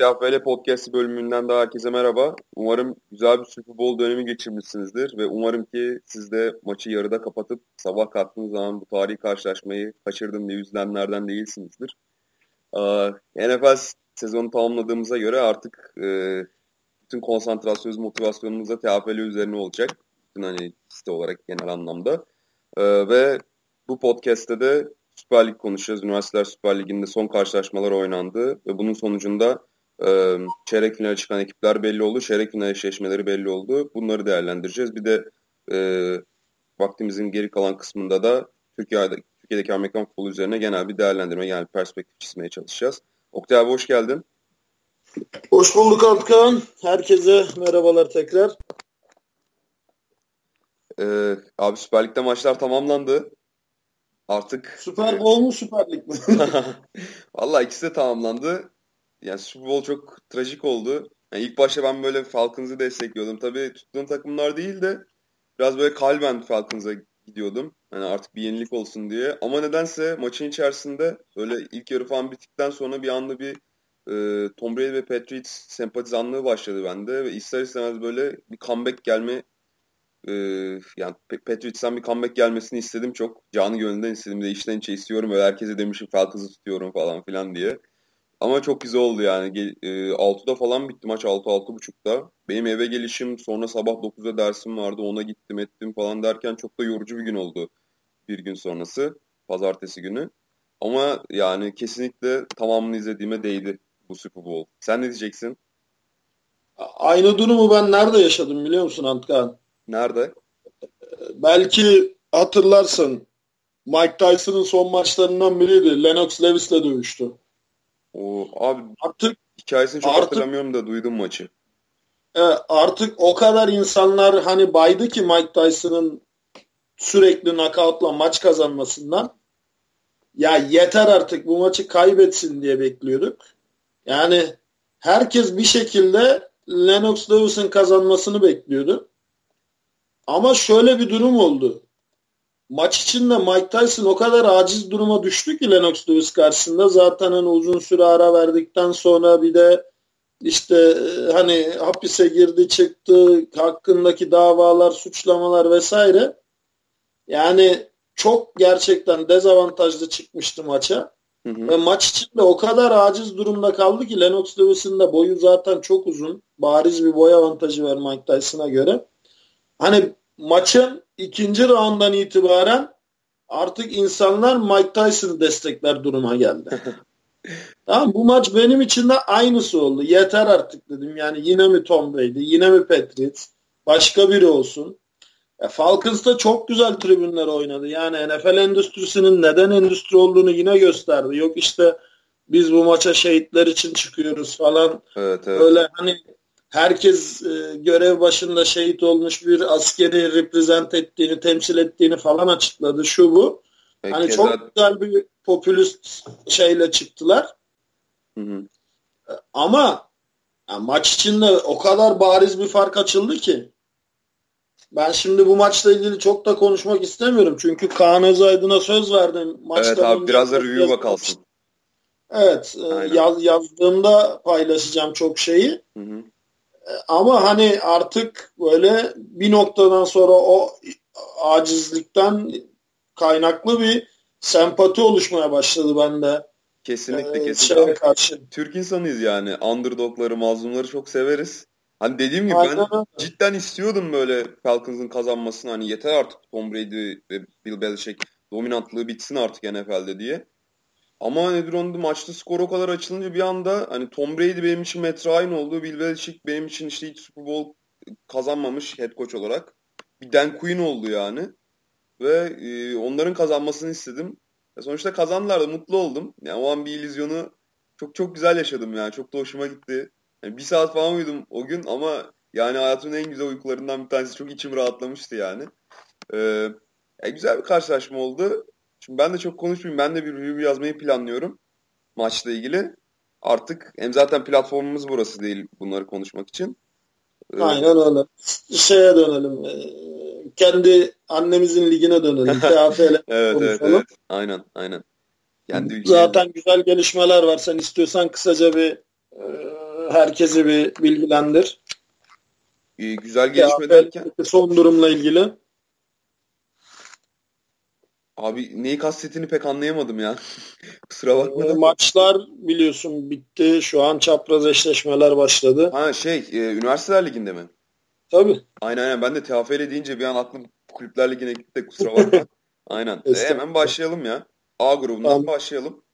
TFL Podcast bölümünden daha herkese merhaba. Umarım güzel bir Super Bowl dönemi geçirmişsinizdir ve umarım ki siz de maçı yarıda kapatıp sabah kalktığınız zaman bu tarihi karşılaşmayı kaçırdım diye üzülenlerden değilsinizdir. Ee, NFL sezonu tamamladığımıza göre artık e, bütün konsantrasyonumuz, motivasyonumuz da TFL üzerine olacak. Bütün hani site olarak genel anlamda. Ee, ve bu podcast'te de Süper Lig konuşacağız. Üniversiteler Süper Ligi'nde son karşılaşmalar oynandı ve bunun sonucunda e, çeyrek finale çıkan ekipler belli oldu. Çeyrek final eşleşmeleri belli oldu. Bunları değerlendireceğiz. Bir de e, vaktimizin geri kalan kısmında da Türkiye'de, Türkiye'deki Amerikan futbolu üzerine genel bir değerlendirme, yani perspektif çizmeye çalışacağız. Oktay abi hoş geldin. Hoş bulduk Altkan. Herkese merhabalar tekrar. Ee, abi Süper Lig'de maçlar tamamlandı. Artık Süper Bowl mu Süper Lig mi? Valla ikisi de tamamlandı. Yani Super Bowl çok trajik oldu. Yani ilk başta ben böyle Falcons'ı destekliyordum. Tabii tuttuğum takımlar değil de biraz böyle kalben Falcons'a gidiyordum. Hani artık bir yenilik olsun diye. Ama nedense maçın içerisinde böyle ilk yarı falan bittikten sonra bir anda bir e, Tom Brady ve Patriots sempatizanlığı başladı bende. Ve ister istemez böyle bir comeback gelme ee, yani Patriots'tan bir comeback gelmesini istedim çok. Canı gönülden istedim de içten içe istiyorum. Böyle herkese demişim Falcons'ı tutuyorum falan filan diye. Ama çok güzel oldu yani. E, 6'da falan bitti maç 6-6.30'da. Benim eve gelişim sonra sabah 9'da dersim vardı. Ona gittim ettim falan derken çok da yorucu bir gün oldu. Bir gün sonrası. Pazartesi günü. Ama yani kesinlikle tamamını izlediğime değdi bu Super Bowl. Sen ne diyeceksin? Aynı durumu ben nerede yaşadım biliyor musun Antkan? Nerede? Belki hatırlarsın. Mike Tyson'ın son maçlarından biriydi. Lennox Lewis'le dövüştü. O abi artık hikayesini çok artık, hatırlamıyorum da duydum maçı. E, artık o kadar insanlar hani baydı ki Mike Tyson'ın sürekli knockout'la maç kazanmasından. Ya yeter artık bu maçı kaybetsin diye bekliyorduk. Yani herkes bir şekilde Lennox Lewis'in kazanmasını bekliyordu. Ama şöyle bir durum oldu. Maç içinde Mike Tyson o kadar aciz duruma düştü ki Lennox Lewis karşısında. Zaten hani uzun süre ara verdikten sonra bir de işte e, hani hapise girdi çıktı hakkındaki davalar suçlamalar vesaire yani çok gerçekten dezavantajlı çıkmıştı maça hı hı. ve maç içinde o kadar aciz durumda kaldı ki Lennox Lewis'in de boyu zaten çok uzun bariz bir boy avantajı var Mike Tyson'a göre hani maçın ikinci roundan itibaren artık insanlar Mike Tyson'ı destekler duruma geldi. tamam bu maç benim için de aynısı oldu. Yeter artık dedim. Yani yine mi Tom Brady, yine mi Patriots, başka biri olsun. E, Falcons da çok güzel tribünler oynadı. Yani NFL endüstrisinin neden endüstri olduğunu yine gösterdi. Yok işte biz bu maça şehitler için çıkıyoruz falan. Evet, evet. Öyle hani herkes e, görev başında şehit olmuş bir askeri reprezent ettiğini, temsil ettiğini falan açıkladı. Şu bu. Peki, hani çok zaten... güzel bir popülist şeyle çıktılar. Hı hı. E, ama yani maç içinde o kadar bariz bir fark açıldı ki ben şimdi bu maçla ilgili çok da konuşmak istemiyorum. Çünkü Kaan Özaydın'a söz verdim. Maçta evet abi biraz da review'a kalsın. Evet. E, yaz, yazdığımda paylaşacağım çok şeyi. Hı hı. Ama hani artık böyle bir noktadan sonra o acizlikten kaynaklı bir sempati oluşmaya başladı bende. Kesinlikle ee, kesinlikle. Karşı. Türk insanıyız yani. Underdogları, mazlumları çok severiz. Hani dediğim gibi Aynen. ben cidden istiyordum böyle Falcons'ın kazanmasını. Hani yeter artık Tom Brady ve Bill Belichick dominantlığı bitsin artık NFL'de diye. Ama nedir onu maçta skor o kadar açılınca bir anda hani Tom Brady benim için aynı oldu. Bill Belichick benim için işte hiç Super Bowl kazanmamış head coach olarak. Bir Dan Quinn oldu yani. Ve e, onların kazanmasını istedim. E, sonuçta kazandılar da mutlu oldum. Yani o an bir illüzyonu çok çok güzel yaşadım yani. Çok da hoşuma gitti. Yani bir saat falan uyudum o gün ama yani hayatımın en güzel uykularından bir tanesi. Çok içim rahatlamıştı yani. Ee, yani güzel bir karşılaşma oldu. Şimdi ben de çok konuşmayayım. Ben de bir review yazmayı planlıyorum maçla ilgili. Artık hem zaten platformumuz burası değil bunları konuşmak için. Ee, Aynen öyle. Şeye dönelim. Ee, kendi annemizin ligine dönelim. TFL evet, evet, evet. Aynen, aynen. Kendi zaten ülkenin... güzel gelişmeler var. Sen istiyorsan kısaca bir e, herkesi bir bilgilendir. Ee, güzel gelişme derken. Son durumla ilgili. Abi neyi kastettiğini pek anlayamadım ya. Kusura bakma. E, maçlar biliyorsun bitti. Şu an çapraz eşleşmeler başladı. Ha şey, e, Üniversiteler Ligi'nde mi? Tabii. Aynen aynen. Ben de TFL deyince bir an aklım Kulüpler Ligi'ne gitti. Kusura bakma. aynen. e, hemen başlayalım ya. A grubundan tamam. başlayalım.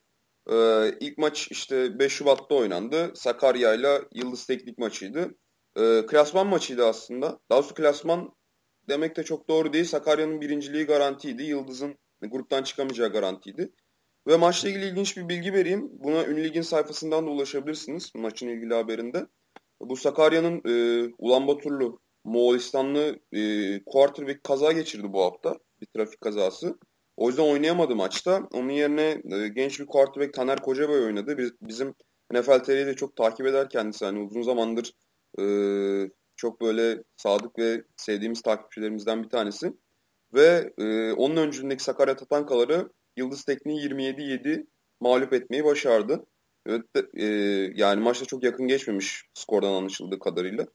Ee, ilk maç işte 5 Şubat'ta oynandı. Sakarya ile Yıldız Teknik maçıydı. Ee, klasman maçıydı aslında. Daha doğrusu klasman demek de çok doğru değil. Sakarya'nın birinciliği garantiydi. Yıldız'ın gruptan çıkamayacağı garantiydi. Ve maçla ilgili ilginç bir bilgi vereyim. Buna Ünlü sayfasından da ulaşabilirsiniz maçın ilgili haberinde. Bu Sakarya'nın e, Ulan Baturlu Moğolistanlı e, quarterback kaza geçirdi bu hafta. Bir trafik kazası. O yüzden oynayamadı maçta. Onun yerine e, genç bir quarterback Taner Kocabay oynadı. Biz, bizim NFL TR'yi de çok takip eder kendisi. Hani uzun zamandır e, çok böyle sadık ve sevdiğimiz takipçilerimizden bir tanesi. Ve e, onun öncülüğündeki Sakarya Tatankaları Yıldız Tekniği 27-7 mağlup etmeyi başardı. Evet, e, yani maçta çok yakın geçmemiş skordan anlaşıldığı kadarıyla.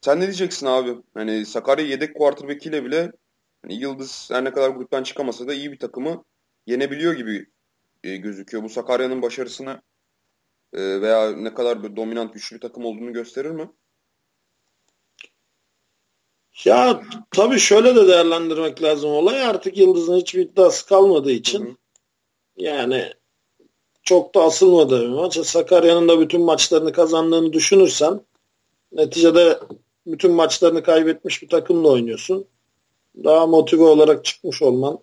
Sen ne diyeceksin abi? Hani Sakarya yedek quarterback ile bile hani Yıldız her ne kadar gruptan çıkamasa da iyi bir takımı yenebiliyor gibi e, gözüküyor. Bu Sakarya'nın başarısını e, veya ne kadar bir dominant güçlü bir takım olduğunu gösterir mi? Ya tabii şöyle de değerlendirmek lazım olay. Artık Yıldız'ın hiçbir iddiası kalmadığı için hı hı. yani çok da asılmadı bir maç. Sakarya'nın da bütün maçlarını kazandığını düşünürsen neticede bütün maçlarını kaybetmiş bir takımla oynuyorsun. Daha motive olarak çıkmış olman.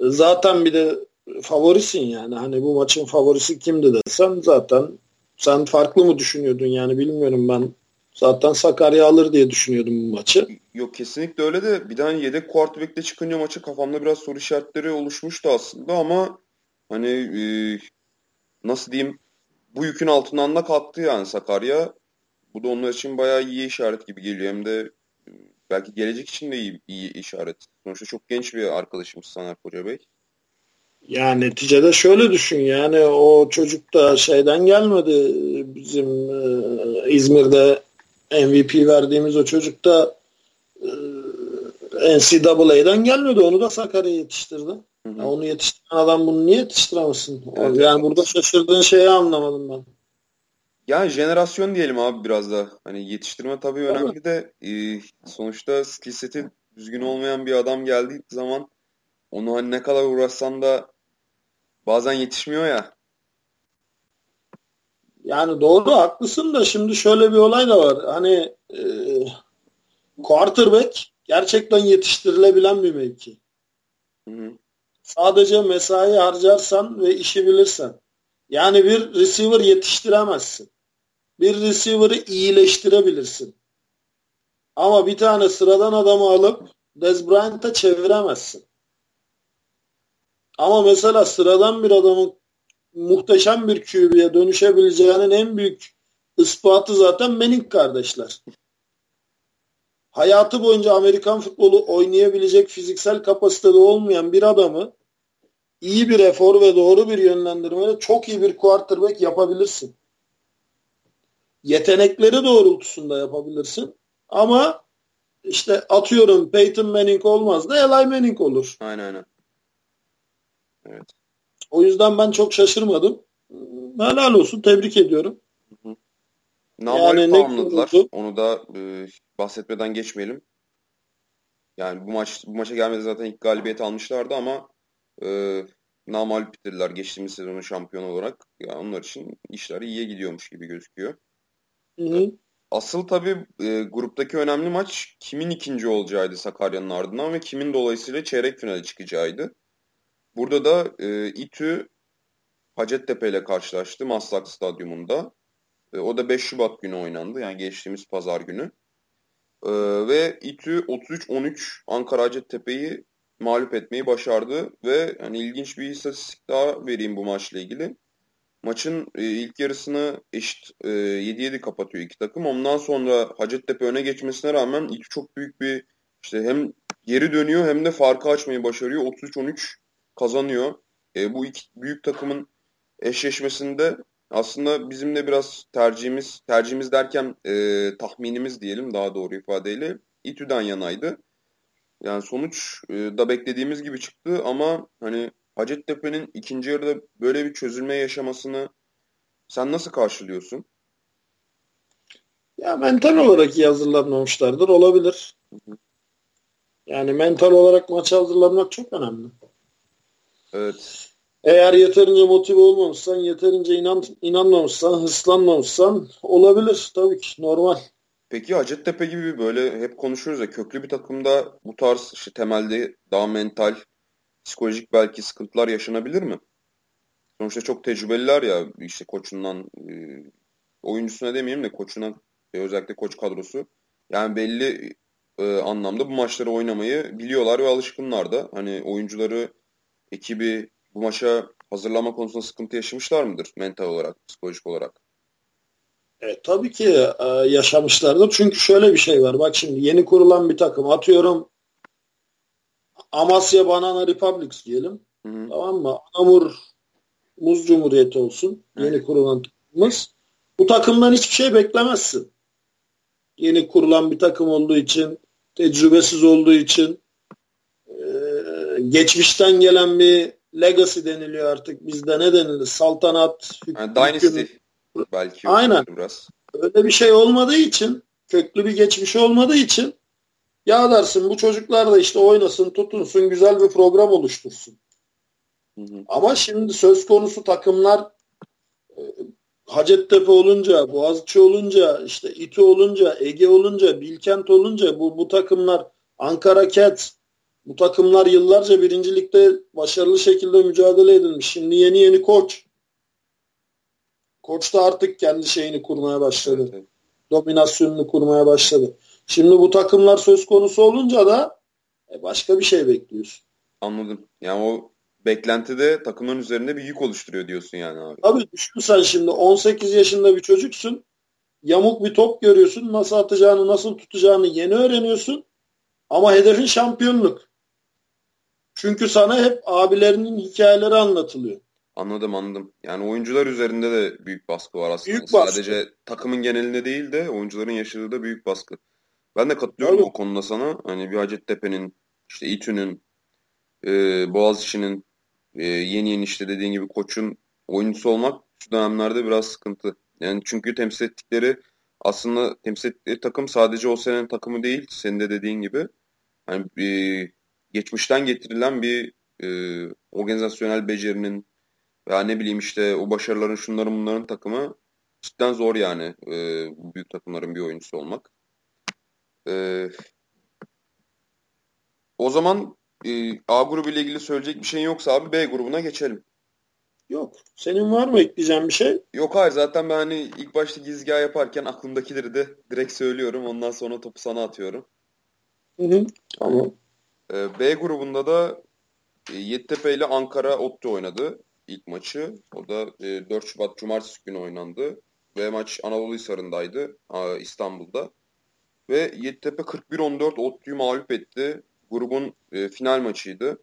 Zaten bir de favorisin yani. Hani bu maçın favorisi kimdi desen zaten sen farklı mı düşünüyordun yani bilmiyorum ben Zaten Sakarya alır diye düşünüyordum bu maçı. Yok kesinlikle öyle de bir tane yedek quarterback'te çıkınca maçı kafamda biraz soru işaretleri oluşmuştu aslında ama hani e, nasıl diyeyim bu yükün altından da kalktı yani Sakarya. Bu da onlar için bayağı iyi işaret gibi geliyor. Hem de e, belki gelecek için de iyi, iyi işaret. Sonuçta çok genç bir arkadaşımız Saner Koca Bey. Yani neticede şöyle düşün yani o çocuk da şeyden gelmedi bizim e, İzmir'de MVP verdiğimiz o çocuk da e, NCAA'den gelmedi. Onu da Sakarya yetiştirdi. Hı hı. onu yetiştiren adam bunu niye yetiştiremezsin? Evet, yani evet. burada şaşırdığın şeyi anlamadım ben. Yani jenerasyon diyelim abi biraz da. Hani yetiştirme tabii önemli de e, sonuçta skill seti düzgün olmayan bir adam geldiği zaman onu hani ne kadar uğraşsan da bazen yetişmiyor ya. Yani doğru haklısın da şimdi şöyle bir olay da var. Hani e, quarterback gerçekten yetiştirilebilen bir mevki. Hı hı. Sadece mesai harcarsan ve işi bilirsen. Yani bir receiver yetiştiremezsin. Bir receiver'ı iyileştirebilirsin. Ama bir tane sıradan adamı alıp Dez Bryant'a çeviremezsin. Ama mesela sıradan bir adamın muhteşem bir QB'ye dönüşebileceğinin en büyük ispatı zaten Manning kardeşler. Hayatı boyunca Amerikan futbolu oynayabilecek fiziksel kapasitede olmayan bir adamı iyi bir efor ve doğru bir yönlendirmeyle çok iyi bir quarterback yapabilirsin. Yetenekleri doğrultusunda yapabilirsin. Ama işte atıyorum Peyton Manning olmaz da Eli Manning olur. Aynen aynen. Evet. O yüzden ben çok şaşırmadım. Helal olsun. Tebrik ediyorum. Namalip yani tamamladılar. Onu da e, bahsetmeden geçmeyelim. Yani bu maç bu maça gelmedi zaten ilk galibiyet almışlardı ama e, namalip bitirdiler geçtiğimiz sezonun şampiyon olarak. Yani onlar için işler iyiye gidiyormuş gibi gözüküyor. Hı hı. Asıl tabii e, gruptaki önemli maç kimin ikinci olacağıydı Sakarya'nın ardından ve kimin dolayısıyla çeyrek finale çıkacağıydı. Burada da e, İTÜ Hacettepe ile karşılaştı Maslak Stadyumunda. E, o da 5 Şubat günü oynandı. Yani geçtiğimiz pazar günü. E, ve İTÜ 33-13 Ankara Hacettepe'yi mağlup etmeyi başardı. Ve hani ilginç bir istatistik daha vereyim bu maçla ilgili. Maçın e, ilk yarısını eşit e, 7-7 kapatıyor iki takım. Ondan sonra Hacettepe öne geçmesine rağmen İTÜ çok büyük bir işte hem geri dönüyor hem de farkı açmayı başarıyor. 33-13 kazanıyor. E, bu iki büyük takımın eşleşmesinde Aslında bizim de biraz tercihimiz, tercihimiz derken e, tahminimiz diyelim daha doğru ifadeyle İTÜ'den yanaydı. Yani sonuç e, da beklediğimiz gibi çıktı ama hani Hacettepe'nin ikinci yarıda böyle bir çözülme yaşamasını sen nasıl karşılıyorsun? Ya mental olarak iyi hazırlanmamışlardır. Olabilir. Yani mental olarak maça hazırlanmak çok önemli. Evet. Eğer yeterince motive olmamışsan, yeterince inan, inanmamışsan, hırslanmamışsan olabilir. Tabii ki normal. Peki Hacettepe gibi böyle hep konuşuyoruz ya köklü bir takımda bu tarz işte temelde daha mental, psikolojik belki sıkıntılar yaşanabilir mi? Sonuçta çok tecrübeliler ya işte koçundan e, oyuncusuna demeyeyim de koçuna e, özellikle koç kadrosu. Yani belli e, anlamda bu maçları oynamayı biliyorlar ve alışkınlar da. Hani oyuncuları, ekibi bu maça hazırlama konusunda sıkıntı yaşamışlar mıdır mental olarak, psikolojik olarak? E, tabii ki e, yaşamışlardır. Çünkü şöyle bir şey var. Bak şimdi yeni kurulan bir takım. Atıyorum Amasya Banana Republics diyelim. Hı hı. Tamam mı? Anamur Muz Cumhuriyeti olsun. Hı. Yeni kurulan takımımız. Bu takımdan hiçbir şey beklemezsin. Yeni kurulan bir takım olduğu için, tecrübesiz olduğu için, geçmişten gelen bir legacy deniliyor artık bizde ne denilir? Saltanat, yani Dynasty belki. Aynen. Biraz. Öyle bir şey olmadığı için, köklü bir geçmiş olmadığı için ya dersin bu çocuklar da işte oynasın, tutunsun, güzel bir program oluştursun. Hı hı. Ama şimdi söz konusu takımlar e, Hacettepe olunca, Boğaziçi olunca, işte İTÜ olunca, Ege olunca, Bilkent olunca bu, bu takımlar Ankara Cat bu takımlar yıllarca birincilikte başarılı şekilde mücadele edilmiş. Şimdi yeni yeni koç. Koç da artık kendi şeyini kurmaya başladı. Evet. Dominasyonunu kurmaya başladı. Şimdi bu takımlar söz konusu olunca da e, başka bir şey bekliyorsun. Anladım. Yani o beklentide takımın üzerinde bir yük oluşturuyor diyorsun yani abi. Abi düşün sen şimdi 18 yaşında bir çocuksun. Yamuk bir top görüyorsun. Nasıl atacağını, nasıl tutacağını yeni öğreniyorsun. Ama hedefin şampiyonluk. Çünkü sana hep abilerinin hikayeleri anlatılıyor. Anladım anladım. Yani oyuncular üzerinde de büyük baskı var aslında. Büyük baskı. Sadece takımın genelinde değil de oyuncuların yaşadığı da büyük baskı. Ben de katılıyorum Tabii. o konuda sana. Hani bir Hacettepe'nin, işte İTÜ'nün, e, Boğaziçi'nin e, yeni yeni işte dediğin gibi koçun oyuncusu olmak şu dönemlerde biraz sıkıntı. Yani çünkü temsil ettikleri aslında temsil ettikleri takım sadece o senenin takımı değil. Senin de dediğin gibi. Hani e, geçmişten getirilen bir e, organizasyonel becerinin veya ne bileyim işte o başarıların şunların bunların takımı cidden zor yani e, büyük takımların bir oyuncusu olmak. E, o zaman e, A grubu ile ilgili söyleyecek bir şeyin yoksa abi B grubuna geçelim. Yok. Senin var mı ekleyeceğin bir şey? Yok hayır zaten ben hani ilk başta gizgah yaparken aklımdakileri de direkt söylüyorum. Ondan sonra topu sana atıyorum. Hı hı. Tamam. Ee, B grubunda da e, Yeditepe ile Ankara Ottu oynadı ilk maçı. O da 4 e, Şubat Cumartesi günü oynandı. Ve maç Anadolu Hisarı'ndaydı İstanbul'da. Ve Yeditepe 41-14 Ottu'yu mağlup etti. Grubun e, final maçıydı.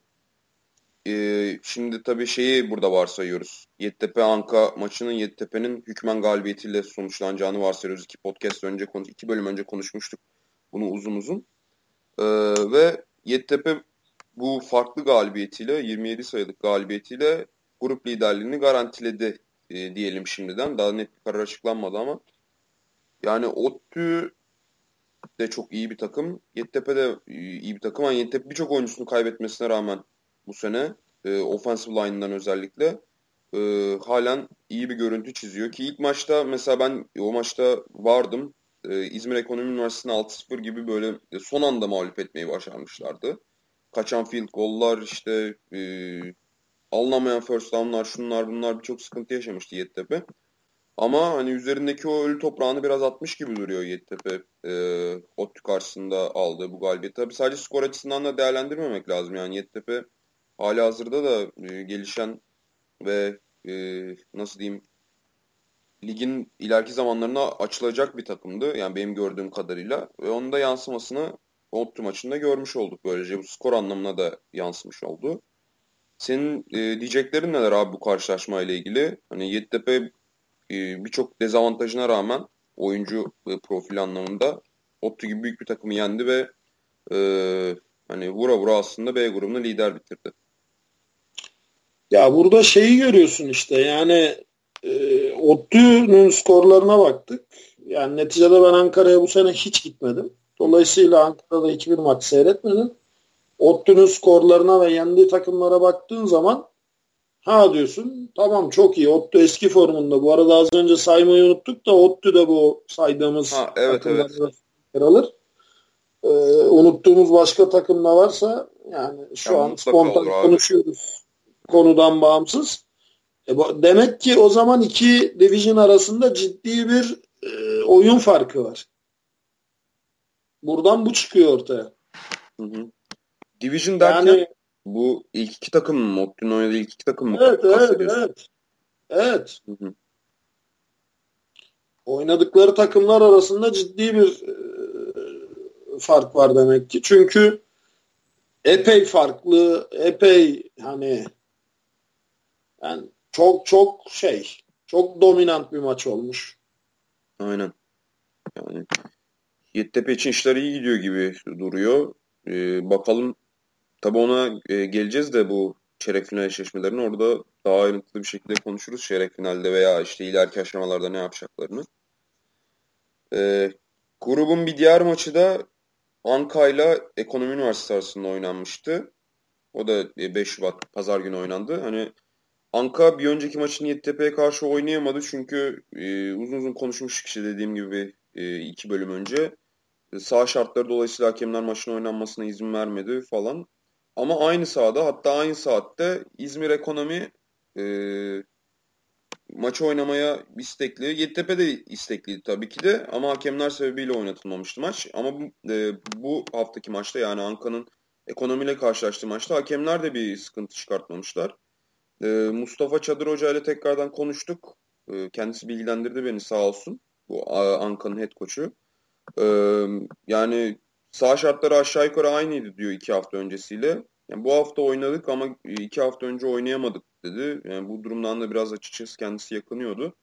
şimdi tabii şeyi burada varsayıyoruz. Yeditepe Anka maçının Yeditepe'nin hükmen galibiyetiyle sonuçlanacağını varsayıyoruz. İki podcast önce, iki bölüm önce konuşmuştuk bunu uzun uzun. ve Yeditepe bu farklı galibiyetiyle 27 sayılık galibiyetiyle grup liderliğini garantiledi e, diyelim şimdiden. Daha net bir karar açıklanmadı ama yani ODTÜ de çok iyi bir takım. Yeditepe de iyi bir takım. Ama Yeditepe birçok oyuncusunu kaybetmesine rağmen bu sene e, offensive line'dan özellikle e, halen iyi bir görüntü çiziyor. Ki ilk maçta mesela ben o maçta vardım. E, İzmir Ekonomi Üniversitesi'ni 6-0 gibi böyle son anda mağlup etmeyi başarmışlardı. Kaçan field gollar işte e, alınamayan first down'lar şunlar bunlar birçok sıkıntı yaşamıştı Yeditepe. Ama hani üzerindeki o ölü toprağını biraz atmış gibi duruyor Yeditepe e, ODTÜ karşısında aldığı bu galibiyet. Tabii sadece skor açısından da değerlendirmemek lazım. Yani Yeditepe hali hazırda da e, gelişen ve e, nasıl diyeyim ligin ileriki zamanlarına açılacak bir takımdı. Yani benim gördüğüm kadarıyla. Ve onun da yansımasını ODTÜ maçında görmüş olduk böylece. Bu skor anlamına da yansımış oldu. Senin e, diyeceklerin neler abi bu karşılaşma ile ilgili? Hani Yeditepe e, birçok dezavantajına rağmen oyuncu e, profil anlamında Ottu gibi büyük bir takımı yendi ve e, hani vura vura aslında B grubunu lider bitirdi. Ya burada şeyi görüyorsun işte yani e, skorlarına baktık. Yani neticede ben Ankara'ya bu sene hiç gitmedim. Dolayısıyla Ankara'da hiçbir maç seyretmedim. Ottu'nun skorlarına ve yendiği takımlara baktığın zaman ha diyorsun tamam çok iyi Ottu eski formunda. Bu arada az önce saymayı unuttuk da Ottu da bu saydığımız ha, evet, evet. yer alır. Ee, unuttuğumuz başka takım da varsa yani şu ya an spontan konuşuyoruz konudan bağımsız. E, demek ki o zaman iki division arasında ciddi bir e, oyun farkı var. Buradan bu çıkıyor ortaya. Hı hı. Division derken yani, bu ilk iki takım mı? Motlu'nun oynadığı ilk iki takım mı? Evet, evet, evet. Evet. Hı hı. Oynadıkları takımlar arasında ciddi bir e, fark var demek ki. Çünkü epey farklı, epey hani yani çok çok şey, çok dominant bir maç olmuş. Aynen. Yani Yeditepe için işler iyi gidiyor gibi duruyor. Ee, bakalım tabi ona e, geleceğiz de bu çeyrek final eşleşmelerini orada daha ayrıntılı bir şekilde konuşuruz. Çeyrek finalde veya işte ileriki aşamalarda ne yapacaklarını. Ee, grubun bir diğer maçı da Anka ile Ekonomi Üniversitesi arasında oynanmıştı. O da 5 e, Şubat pazar günü oynandı. Hani Anka bir önceki maçını Yeditepe'ye karşı oynayamadı çünkü e, uzun uzun konuşmuştuk işte dediğim gibi e, iki bölüm önce. Sağ şartları dolayısıyla hakemler maçın oynanmasına izin vermedi falan. Ama aynı sahada hatta aynı saatte İzmir Ekonomi e, maçı oynamaya istekli. Yeditepe de istekliydi tabii ki de ama hakemler sebebiyle oynatılmamıştı maç. Ama e, bu haftaki maçta yani Anka'nın ekonomiyle karşılaştığı maçta hakemler de bir sıkıntı çıkartmamışlar. E, Mustafa Çadır Hoca ile tekrardan konuştuk. E, kendisi bilgilendirdi beni sağ olsun. Bu Anka'nın head koçu. E, yani sağ şartları aşağı yukarı aynıydı diyor iki hafta öncesiyle. Yani bu hafta oynadık ama iki hafta önce oynayamadık dedi. Yani bu durumdan da biraz açıkçası kendisi yakınıyordu.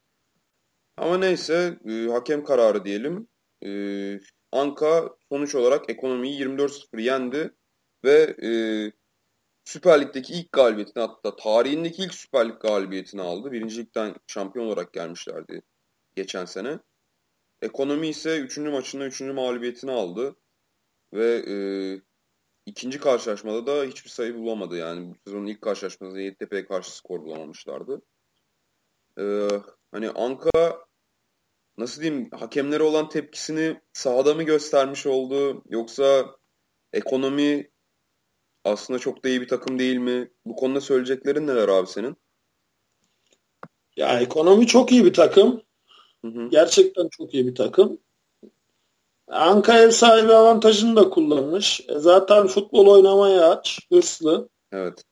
Ama neyse e, hakem kararı diyelim. E, Anka sonuç olarak ekonomiyi 24-0 yendi ve e, Süper Lig'deki ilk galibiyetini hatta tarihindeki ilk Süper Lig galibiyetini aldı. Birinci Lig'den şampiyon olarak gelmişlerdi geçen sene. Ekonomi ise 3. maçında 3. mağlubiyetini aldı. Ve e, ikinci karşılaşmada da hiçbir sayı bulamadı. Yani bu sezonun ilk karşılaşmasında Yeditepe'ye karşı skor bulamamışlardı. E, hani Anka nasıl diyeyim hakemlere olan tepkisini sahada mı göstermiş oldu yoksa ekonomi aslında çok da iyi bir takım değil mi? Bu konuda söyleyeceklerin neler abi senin? Ya ekonomi çok iyi bir takım. Hı hı. Gerçekten çok iyi bir takım. Anka ev sahibi avantajını da kullanmış. E zaten futbol oynamaya aç, hırslı. Evet.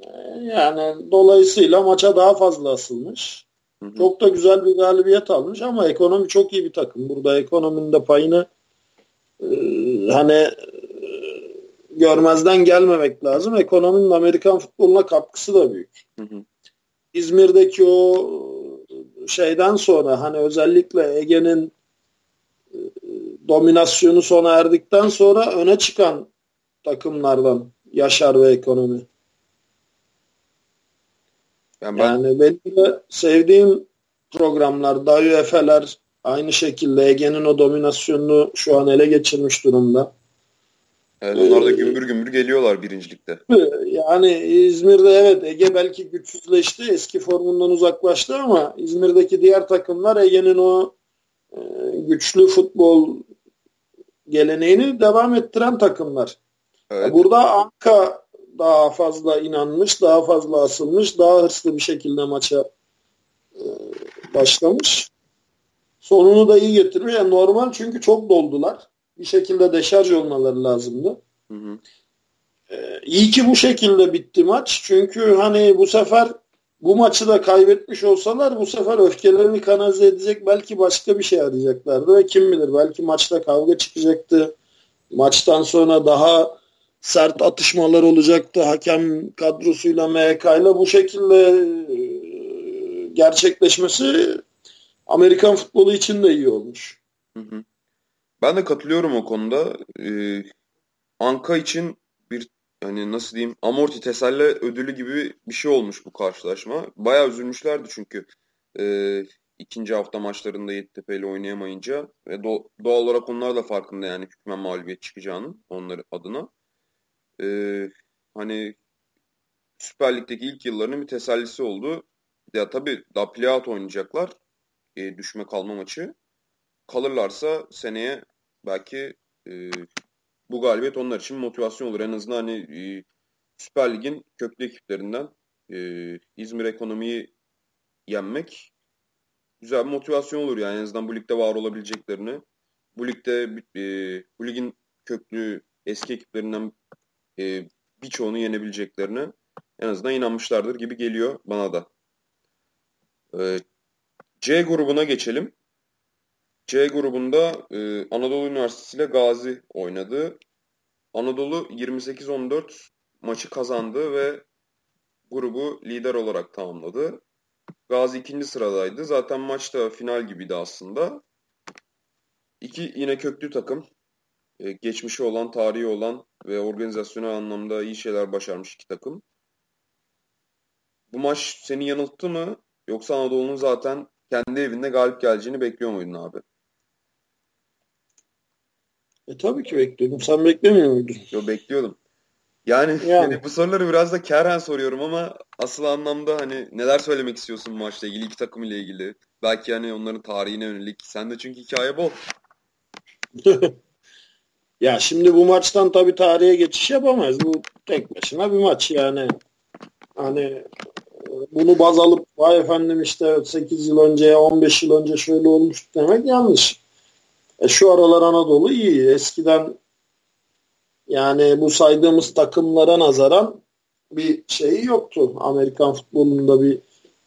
E yani dolayısıyla maça daha fazla asılmış. Hı hı. Çok da güzel bir galibiyet almış ama ekonomi çok iyi bir takım. Burada ekonominin de payını e, hani görmezden gelmemek lazım. Ekonominin Amerikan futboluna katkısı da büyük. Hı hı. İzmir'deki o şeyden sonra hani özellikle Ege'nin e, dominasyonu sona erdikten sonra öne çıkan takımlardan Yaşar ve ekonomi. Yani, ben... yani benim de sevdiğim programlar, Dayu Efeler aynı şekilde Ege'nin o dominasyonunu şu an ele geçirmiş durumda. Evet, onlar da gümbür gümbür geliyorlar birincilikte. Yani İzmir'de evet Ege belki güçsüzleşti. Eski formundan uzaklaştı ama İzmir'deki diğer takımlar Ege'nin o e, güçlü futbol geleneğini devam ettiren takımlar. Evet. Burada Anka daha fazla inanmış, daha fazla asılmış, daha hırslı bir şekilde maça e, başlamış. Sonunu da iyi getirmiş. Yani normal çünkü çok doldular bir şekilde deşarj olmaları lazımdı. Hı hı. Ee, iyi ki bu şekilde bitti maç. Çünkü hani bu sefer bu maçı da kaybetmiş olsalar bu sefer öfkelerini kanalize edecek belki başka bir şey arayacaklardı ve kim bilir belki maçta kavga çıkacaktı. Maçtan sonra daha sert atışmalar olacaktı. Hakem kadrosuyla MHK ile bu şekilde e, gerçekleşmesi Amerikan futbolu için de iyi olmuş. Hı hı. Ben de katılıyorum o konuda. Ee, Anka için bir hani nasıl diyeyim amorti teselli ödülü gibi bir şey olmuş bu karşılaşma. Bayağı üzülmüşlerdi çünkü e, ikinci hafta maçlarında Yeditepe ile oynayamayınca ve do, doğal olarak onlar da farkında yani hükmen mağlubiyet çıkacağının onları adına. E, hani Süper Lig'deki ilk yıllarının bir tesellisi oldu. Ya tabii daha playout oynayacaklar. E, düşme kalma maçı. Kalırlarsa seneye belki e, bu galibiyet onlar için motivasyon olur. En azından hani e, Süper Lig'in köklü ekiplerinden e, İzmir ekonomiyi yenmek güzel bir motivasyon olur yani en azından bu ligde var olabileceklerini. Bu ligde e, bu ligin köklü eski ekiplerinden e, birçoğunu yenebileceklerini en azından inanmışlardır gibi geliyor bana da. E, C grubuna geçelim. C grubunda e, Anadolu Üniversitesi ile Gazi oynadı. Anadolu 28-14 maçı kazandı ve grubu lider olarak tamamladı. Gazi ikinci sıradaydı. Zaten maçta final gibiydi aslında. İki yine köklü takım. Ee, geçmişi olan, tarihi olan ve organizasyonel anlamda iyi şeyler başarmış iki takım. Bu maç seni yanılttı mı? Yoksa Anadolu'nun zaten kendi evinde galip geleceğini bekliyor muydun abi? E tabii ki bekliyordum. Sen beklemiyor muydun? Yo bekliyordum. Yani, yani. yani bu soruları biraz da Kerhen soruyorum ama asıl anlamda hani neler söylemek istiyorsun bu maçla ilgili, iki takım ile ilgili. Belki hani onların tarihine yönelik. Sen de çünkü hikaye bol. ya şimdi bu maçtan tabii tarihe geçiş yapamayız. Bu tek başına bir maç yani. Hani bunu baz alıp vay efendim işte 8 yıl önce 15 yıl önce şöyle olmuş demek yanlış. E şu aralar Anadolu iyi. Eskiden yani bu saydığımız takımlara nazaran bir şeyi yoktu. Amerikan futbolunda bir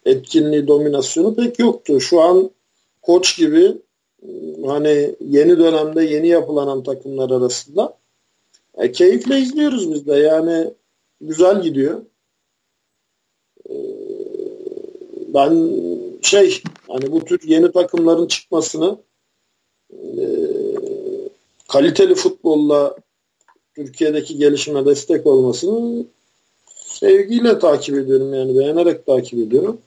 etkinliği, dominasyonu pek yoktu. Şu an koç gibi hani yeni dönemde yeni yapılanan takımlar arasında e, keyifle izliyoruz biz de. Yani güzel gidiyor. E, ben şey hani bu tür yeni takımların çıkmasını e, kaliteli futbolla Türkiye'deki gelişime destek olmasını sevgiyle takip ediyorum yani beğenerek takip ediyorum.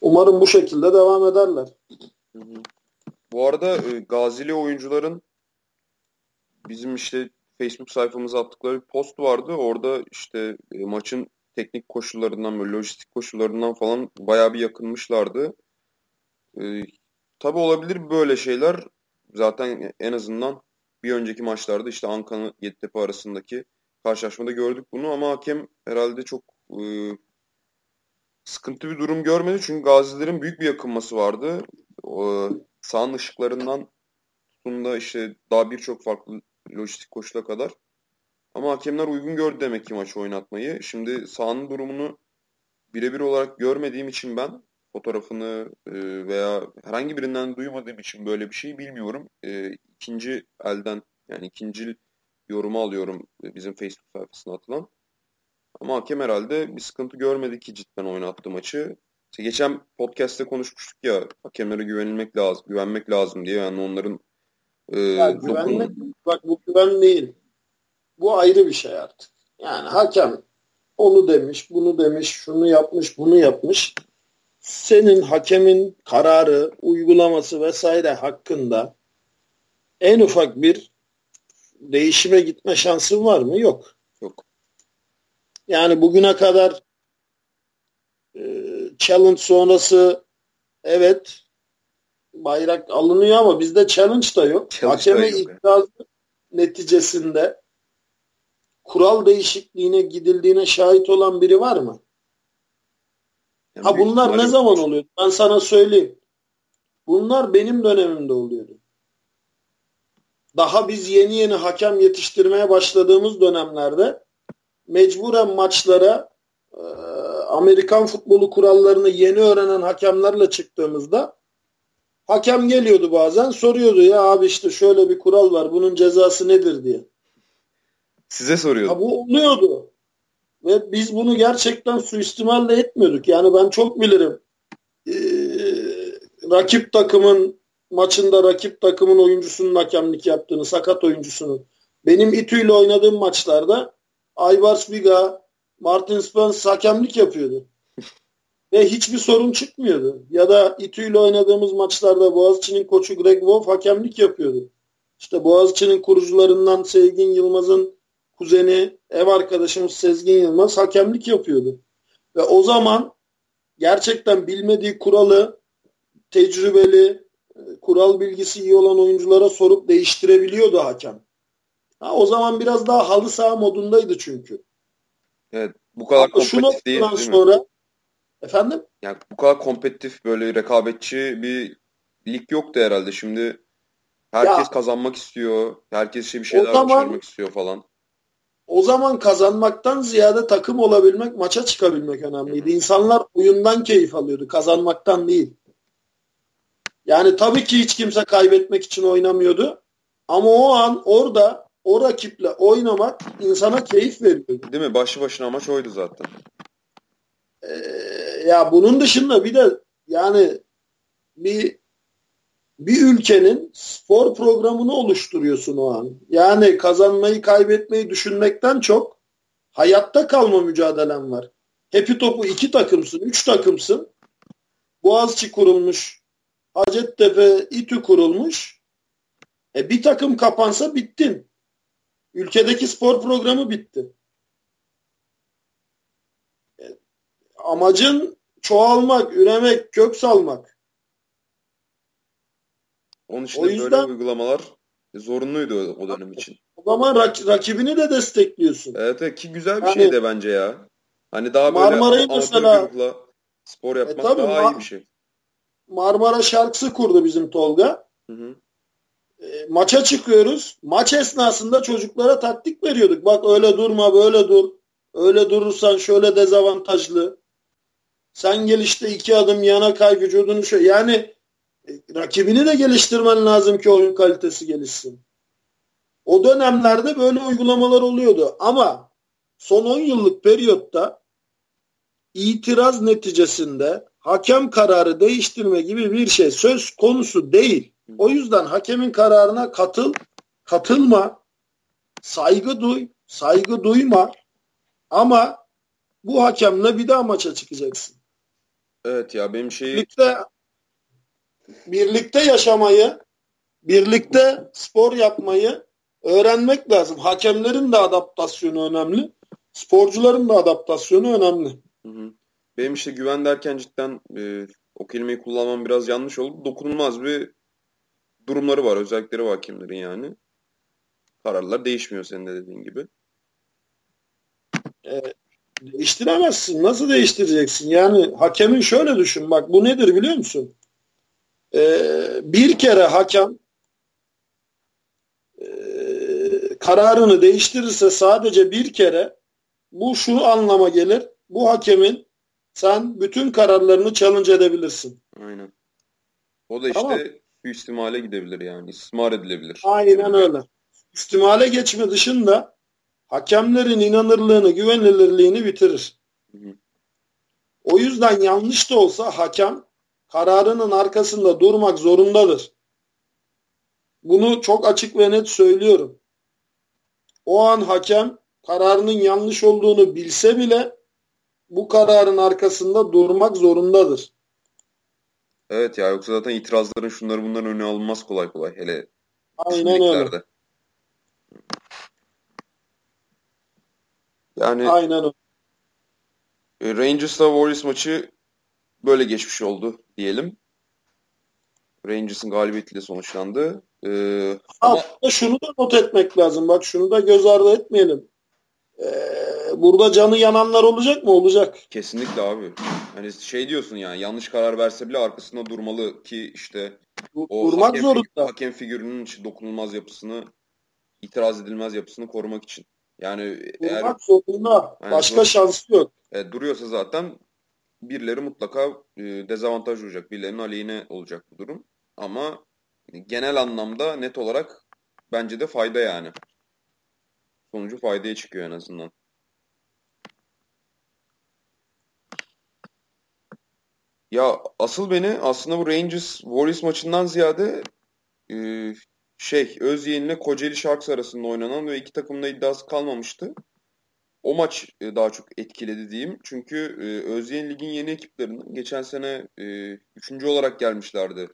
Umarım bu şekilde devam ederler. Bu arada e, Gazili oyuncuların bizim işte Facebook sayfamıza attıkları bir post vardı. Orada işte e, maçın teknik koşullarından böyle lojistik koşullarından falan bayağı bir yakınmışlardı. E, tabii olabilir böyle şeyler. Zaten en azından bir önceki maçlarda işte Ankara Yeditepe arasındaki karşılaşmada gördük bunu ama hakem herhalde çok e, sıkıntı bir durum görmedi. Çünkü gazilerin büyük bir yakınması vardı. O, sahanın ışıklarından tutun işte daha birçok farklı lojistik koşula kadar. Ama hakemler uygun gördü demek ki maçı oynatmayı. Şimdi sahanın durumunu birebir olarak görmediğim için ben fotoğrafını e, veya herhangi birinden duymadığım için böyle bir şey bilmiyorum. E, ikinci elden yani ikinci yorumu alıyorum bizim Facebook sayfasına atılan. Ama hakem herhalde bir sıkıntı görmedi ki cidden oynattı maçı. İşte geçen podcast'te konuşmuştuk ya hakemlere güvenilmek lazım, güvenmek lazım diye yani onların e, ya güvenmek, dokun... bak bu güven değil. Bu ayrı bir şey artık. Yani hakem onu demiş, bunu demiş, şunu yapmış, bunu yapmış senin hakemin kararı, uygulaması vesaire hakkında en ufak bir değişime gitme şansın var mı? Yok. Yok. Yani bugüne kadar e, challenge sonrası evet bayrak alınıyor ama bizde challenge da yok. Challenge Hakeme yok. itiraz neticesinde kural değişikliğine gidildiğine şahit olan biri var mı? Yani ha bunlar ne zaman oluyor? Ben sana söyleyeyim. Bunlar benim dönemimde oluyordu. Daha biz yeni yeni hakem yetiştirmeye başladığımız dönemlerde mecburen maçlara e, Amerikan futbolu kurallarını yeni öğrenen hakemlerle çıktığımızda hakem geliyordu bazen soruyordu ya abi işte şöyle bir kural var bunun cezası nedir diye. Size soruyordu. Ha, bu oluyordu. Ve biz bunu gerçekten suistimal de etmiyorduk. Yani ben çok bilirim. Ee, rakip takımın maçında rakip takımın oyuncusunun hakemlik yaptığını, sakat oyuncusunun. Benim İTÜ ile oynadığım maçlarda Aybars Biga, Martin Spence hakemlik yapıyordu. Ve hiçbir sorun çıkmıyordu. Ya da İTÜ ile oynadığımız maçlarda Boğaziçi'nin koçu Greg Wolf hakemlik yapıyordu. İşte Boğaziçi'nin kurucularından Sevgin Yılmaz'ın kuzeni, ev arkadaşımız Sezgin Yılmaz hakemlik yapıyordu. Ve o zaman gerçekten bilmediği kuralı tecrübeli, e, kural bilgisi iyi olan oyunculara sorup değiştirebiliyordu hakem. Ha, o zaman biraz daha halı saha modundaydı çünkü. Evet. Bu kadar Ama kompetitif değil, değil sonra, mi? Efendim? Yani bu kadar kompetitif böyle rekabetçi bir lig yoktu herhalde. Şimdi herkes ya, kazanmak istiyor. Herkes bir şeyler zaman, başarmak istiyor falan. O zaman kazanmaktan ziyade takım olabilmek, maça çıkabilmek önemliydi. İnsanlar oyundan keyif alıyordu, kazanmaktan değil. Yani tabii ki hiç kimse kaybetmek için oynamıyordu. Ama o an orada o rakiple oynamak insana keyif veriyor. Değil mi? Başlı başına amaç oydu zaten. Ee, ya bunun dışında bir de yani bir bir ülkenin spor programını oluşturuyorsun o an. Yani kazanmayı kaybetmeyi düşünmekten çok hayatta kalma mücadelen var. Hepi topu iki takımsın, üç takımsın. Boğaziçi kurulmuş, Hacettepe, İTÜ kurulmuş. E bir takım kapansa bittin. Ülkedeki spor programı bitti. Amacın çoğalmak, üremek, kök salmak. Onun için o yüzden, böyle uygulamalar zorunluydu o dönem için. O zaman rak, rakibini de destekliyorsun. Evet, evet ki güzel bir yani, şey de bence ya. Hani daha böyle Marmara'yı mesela spor e, yapmak e, tabii, daha iyi bir şey. Marmara şarkısı kurdu bizim Tolga. Hı hı. E, maça çıkıyoruz. Maç esnasında çocuklara taktik veriyorduk. Bak öyle durma böyle dur. Öyle durursan şöyle dezavantajlı. Sen gel işte iki adım yana kay vücudunu şöyle. Yani rakibini de geliştirmen lazım ki oyun kalitesi gelişsin. O dönemlerde böyle uygulamalar oluyordu. Ama son 10 yıllık periyotta itiraz neticesinde hakem kararı değiştirme gibi bir şey söz konusu değil. O yüzden hakemin kararına katıl, katılma, saygı duy, saygı duyma ama bu hakemle bir daha maça çıkacaksın. Evet ya benim şeyi... Birlikte, birlikte yaşamayı, birlikte spor yapmayı öğrenmek lazım. Hakemlerin de adaptasyonu önemli. Sporcuların da adaptasyonu önemli. Hı hı. Benim işte güven derken cidden e, o kelimeyi kullanmam biraz yanlış oldu. Dokunulmaz bir durumları var, özellikleri var hakemlerin yani. Kararlar değişmiyor senin de dediğin gibi. E, değiştiremezsin. Nasıl değiştireceksin? Yani hakemin şöyle düşün. Bak bu nedir biliyor musun? E, bir kere hakem e, kararını değiştirirse sadece bir kere bu şu anlama gelir. Bu hakemin sen bütün kararlarını challenge edebilirsin. Aynen. O da işte tamam suistimale gidebilir yani. İstismar edilebilir. Aynen öyle. İstimale geçme dışında hakemlerin inanırlığını, güvenilirliğini bitirir. Hı hı. O yüzden yanlış da olsa hakem kararının arkasında durmak zorundadır. Bunu çok açık ve net söylüyorum. O an hakem kararının yanlış olduğunu bilse bile bu kararın arkasında durmak zorundadır. Evet ya yoksa zaten itirazların şunları bunların önüne alınmaz kolay kolay hele Aynen öyle. Yani Aynen öyle. Rangers'la Warriors maçı böyle geçmiş oldu diyelim. Rangers'ın galibiyetiyle sonuçlandı. Ee, ama... Şunu da not etmek lazım. Bak şunu da göz ardı etmeyelim. Ee, burada canı yananlar olacak mı? Olacak. Kesinlikle abi. Hani şey diyorsun yani yanlış karar verse bile arkasında durmalı ki işte o Durmak hakem, zorunda. Hakem figürünün dokunulmaz yapısını itiraz edilmez yapısını korumak için. Yani Durmak eğer, zorunda. Yani Başka zor, şansı yok. E, duruyorsa zaten birileri mutlaka e, dezavantaj olacak. Birilerinin aleyhine olacak bu durum. Ama genel anlamda net olarak bence de fayda yani sonucu faydaya çıkıyor en azından. Ya asıl beni aslında bu Rangers Warriors maçından ziyade e, şey Özyeğin ile Kocaeli Sharks arasında oynanan ve iki takımın da iddiası kalmamıştı. O maç e, daha çok etkiledi diyeyim. Çünkü e, Özyeğin ligin yeni ekiplerinin geçen sene e, üçüncü olarak gelmişlerdi.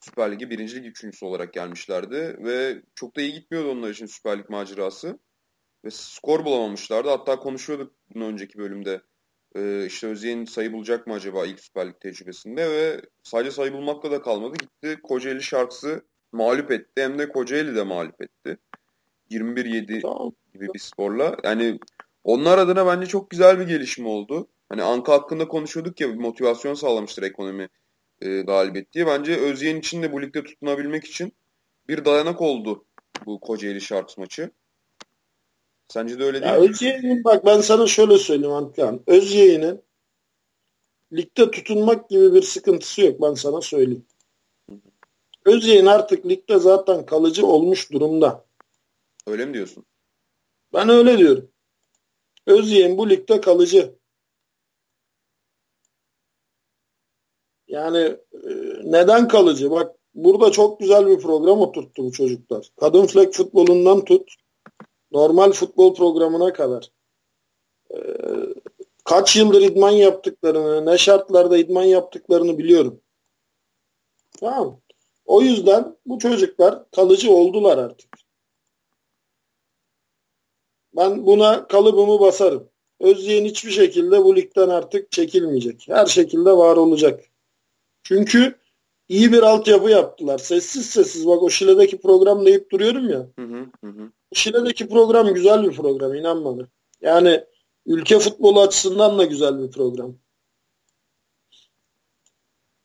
Süper Lig'e birinci lig üçüncüsü olarak gelmişlerdi ve çok da iyi gitmiyordu onlar için Süper Lig macerası. Ve skor bulamamışlardı. Hatta konuşuyorduk bunun önceki bölümde. Ee, işte Özyeğin sayı bulacak mı acaba ilk Süper Lig tecrübesinde ve sadece sayı bulmakla da kalmadı. Gitti Kocaeli Sharks'ı mağlup etti. Hem de Kocaeli de mağlup etti. 21-7 tamam. gibi bir skorla. Yani onlar adına bence çok güzel bir gelişme oldu. Hani Anka hakkında konuşuyorduk ya motivasyon sağlamıştır ekonomi e, galibiyet diye. Bence Özyeğin için de bu ligde tutunabilmek için bir dayanak oldu bu Kocaeli Sharks maçı. Sence de öyle değil ya mi? Özyeğin'in bak ben sana şöyle söyleyeyim Antkan. Özyeğin'in ligde tutunmak gibi bir sıkıntısı yok ben sana söyleyeyim. Özyeğin artık ligde zaten kalıcı olmuş durumda. Öyle mi diyorsun? Ben öyle diyorum. Özyeğin bu ligde kalıcı. Yani e, neden kalıcı? Bak burada çok güzel bir program oturttu bu çocuklar. Kadın flag futbolundan tut normal futbol programına kadar e, kaç yıldır idman yaptıklarını, ne şartlarda idman yaptıklarını biliyorum. Tamam. O yüzden bu çocuklar kalıcı oldular artık. Ben buna kalıbımı basarım. Özyeğin hiçbir şekilde bu ligden artık çekilmeyecek. Her şekilde var olacak. Çünkü iyi bir altyapı yaptılar. Sessiz sessiz bak o Şile'deki program deyip duruyorum ya. Hı hı hı. Şile'deki program güzel bir program inan bana. Yani ülke futbolu açısından da güzel bir program.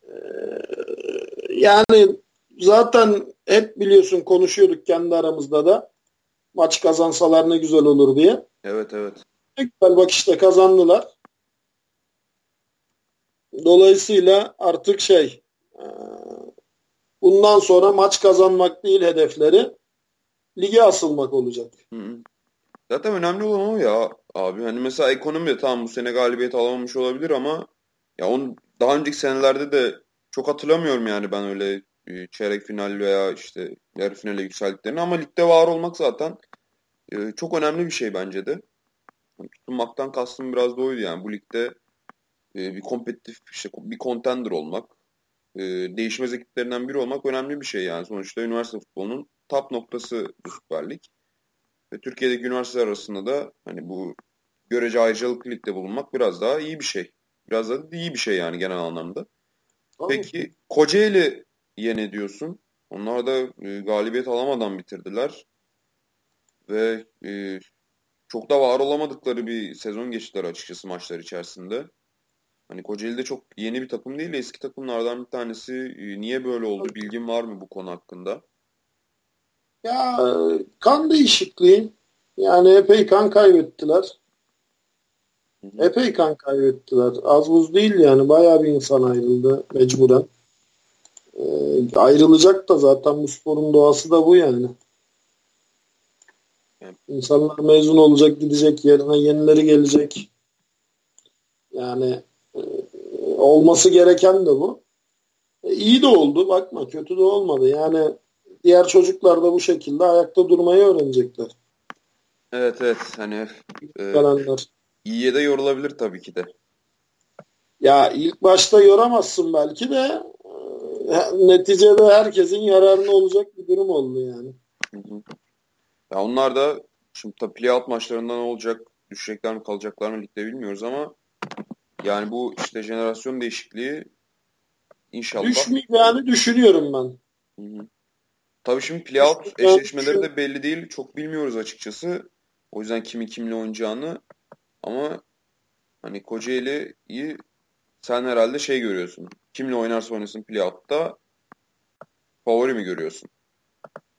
Ee, yani zaten hep biliyorsun konuşuyorduk kendi aramızda da maç kazansalar ne güzel olur diye. Evet evet. Ne güzel bak işte kazandılar. Dolayısıyla artık şey e, bundan sonra maç kazanmak değil hedefleri lige asılmak olacak. Hı hı. Zaten önemli olan o ya abi. Hani mesela ekonomi de tamam bu sene galibiyet alamamış olabilir ama ya onun daha önceki senelerde de çok hatırlamıyorum yani ben öyle çeyrek final veya işte yarı finale yükseldiklerini ama ligde var olmak zaten e, çok önemli bir şey bence de. Tutunmaktan kastım biraz da oydu yani bu ligde e, bir kompetitif işte bir contender olmak, değişmez ekiplerinden biri olmak önemli bir şey yani sonuçta üniversite futbolunun top noktası bu Süper Lig. Ve Türkiye'deki üniversiteler arasında da hani bu görece ayrıcalıklı ligde bulunmak biraz daha iyi bir şey. Biraz daha iyi bir şey yani genel anlamda. Tabii. Peki Kocaeli'ye ne diyorsun? Onlar da e, galibiyet alamadan bitirdiler. Ve e, çok da var olamadıkları bir sezon geçtiler açıkçası maçlar içerisinde. Hani Kocaeli de çok yeni bir takım değil eski takımlardan bir tanesi. E, niye böyle oldu? Bilgin var mı bu konu hakkında? Ya kan değişikliği yani epey kan kaybettiler. Epey kan kaybettiler. Az buz değil yani. Bayağı bir insan ayrıldı mecburen. Ee, ayrılacak da zaten bu sporun doğası da bu yani. İnsanlar mezun olacak, gidecek, yerine yenileri gelecek. Yani e, olması gereken de bu. E, iyi de oldu. Bakma kötü de olmadı. Yani diğer çocuklar da bu şekilde ayakta durmayı öğrenecekler. Evet evet hani e, iyiye de yorulabilir tabii ki de. Ya ilk başta yoramazsın belki de e, neticede herkesin yararına olacak bir durum oldu yani. Hı hı. Ya onlar da şimdi tabii playout maçlarında ne olacak? Düşecekler mi kalacaklar mı ligde bilmiyoruz ama yani bu işte jenerasyon değişikliği inşallah. Düşmeyeceğini düşünüyorum ben. Hı hı. Tabii şimdi playout eşleşmeleri de belli değil. Çok bilmiyoruz açıkçası. O yüzden kimin kimle oynayacağını. Ama hani Kocaeli'yi sen herhalde şey görüyorsun. Kimle oynarsa oynasın playout'ta favori mi görüyorsun?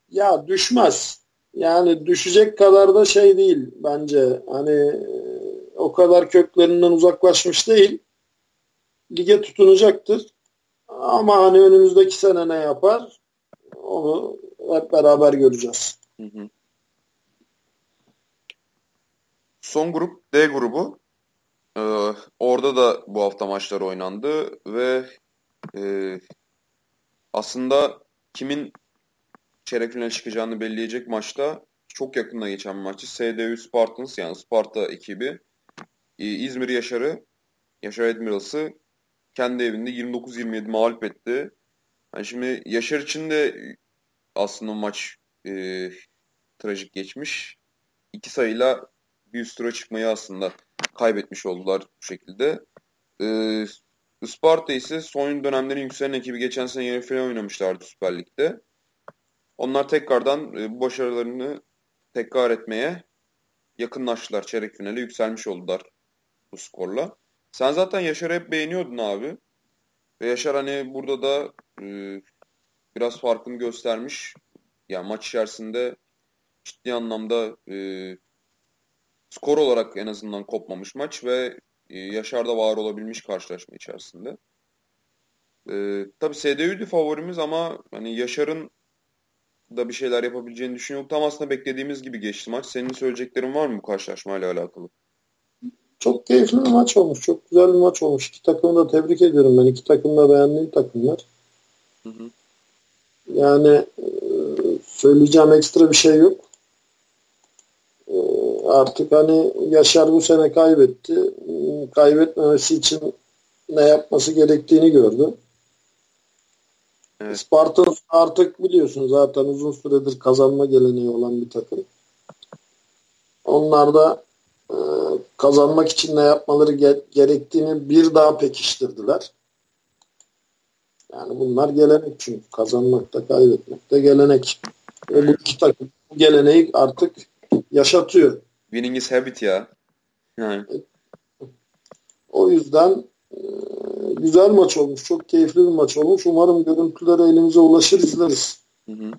Ya düşmez. Yani düşecek kadar da şey değil bence. Hani o kadar köklerinden uzaklaşmış değil. Lige tutunacaktır. Ama hani önümüzdeki sene ne yapar? Onu hep beraber göreceğiz. Hı hı. Son grup D grubu. Ee, orada da bu hafta maçlar oynandı ve e, aslında kimin çeyrek finale çıkacağını belleyecek maçta çok yakında geçen maçı SDU Spartans yani Sparta ekibi e, İzmir Yaşar'ı Yaşar Admirals'ı kendi evinde 29-27 mağlup etti. Yani şimdi Yaşar için de aslında maç e, trajik geçmiş. İki sayıyla bir üst tura çıkmayı aslında kaybetmiş oldular bu şekilde. E, Isparta ise son dönemlerin yükselen ekibi geçen sene yarı final oynamışlardı Süper Lig'de. Onlar tekrardan e, bu başarılarını tekrar etmeye yakınlaştılar. Çeyrek finale yükselmiş oldular bu skorla. Sen zaten Yaşar'ı hep beğeniyordun abi. Ve Yaşar hani burada da e, biraz farkını göstermiş. Yani maç içerisinde ciddi anlamda e, skor olarak en azından kopmamış maç ve e, Yaşar'da var olabilmiş karşılaşma içerisinde. E, tabii SDÜ'dü favorimiz ama hani Yaşar'ın da bir şeyler yapabileceğini düşünüyorum. Tam aslında beklediğimiz gibi geçti maç. Senin söyleyeceklerin var mı bu karşılaşmayla alakalı? Çok keyifli bir maç olmuş. Çok güzel bir maç olmuş. İki takımı da tebrik ediyorum ben. İki takım da beğendiğim takımlar. Hı hı. Yani e, söyleyeceğim ekstra bir şey yok. Artık hani Yaşar bu sene kaybetti. Kaybetmemesi için ne yapması gerektiğini gördü. Evet. Sparta artık biliyorsun zaten uzun süredir kazanma geleneği olan bir takım. Onlar da e, kazanmak için ne yapmaları ge- gerektiğini bir daha pekiştirdiler. Yani bunlar gelenek çünkü. Kazanmak da kaybetmek de gelenek. Ve bu iki takım bu geleneği artık yaşatıyor. Winning is habit ya. Yani. O yüzden e, güzel maç olmuş. Çok keyifli bir maç olmuş. Umarım görüntüleri elimize ulaşır izleriz. Hı hı.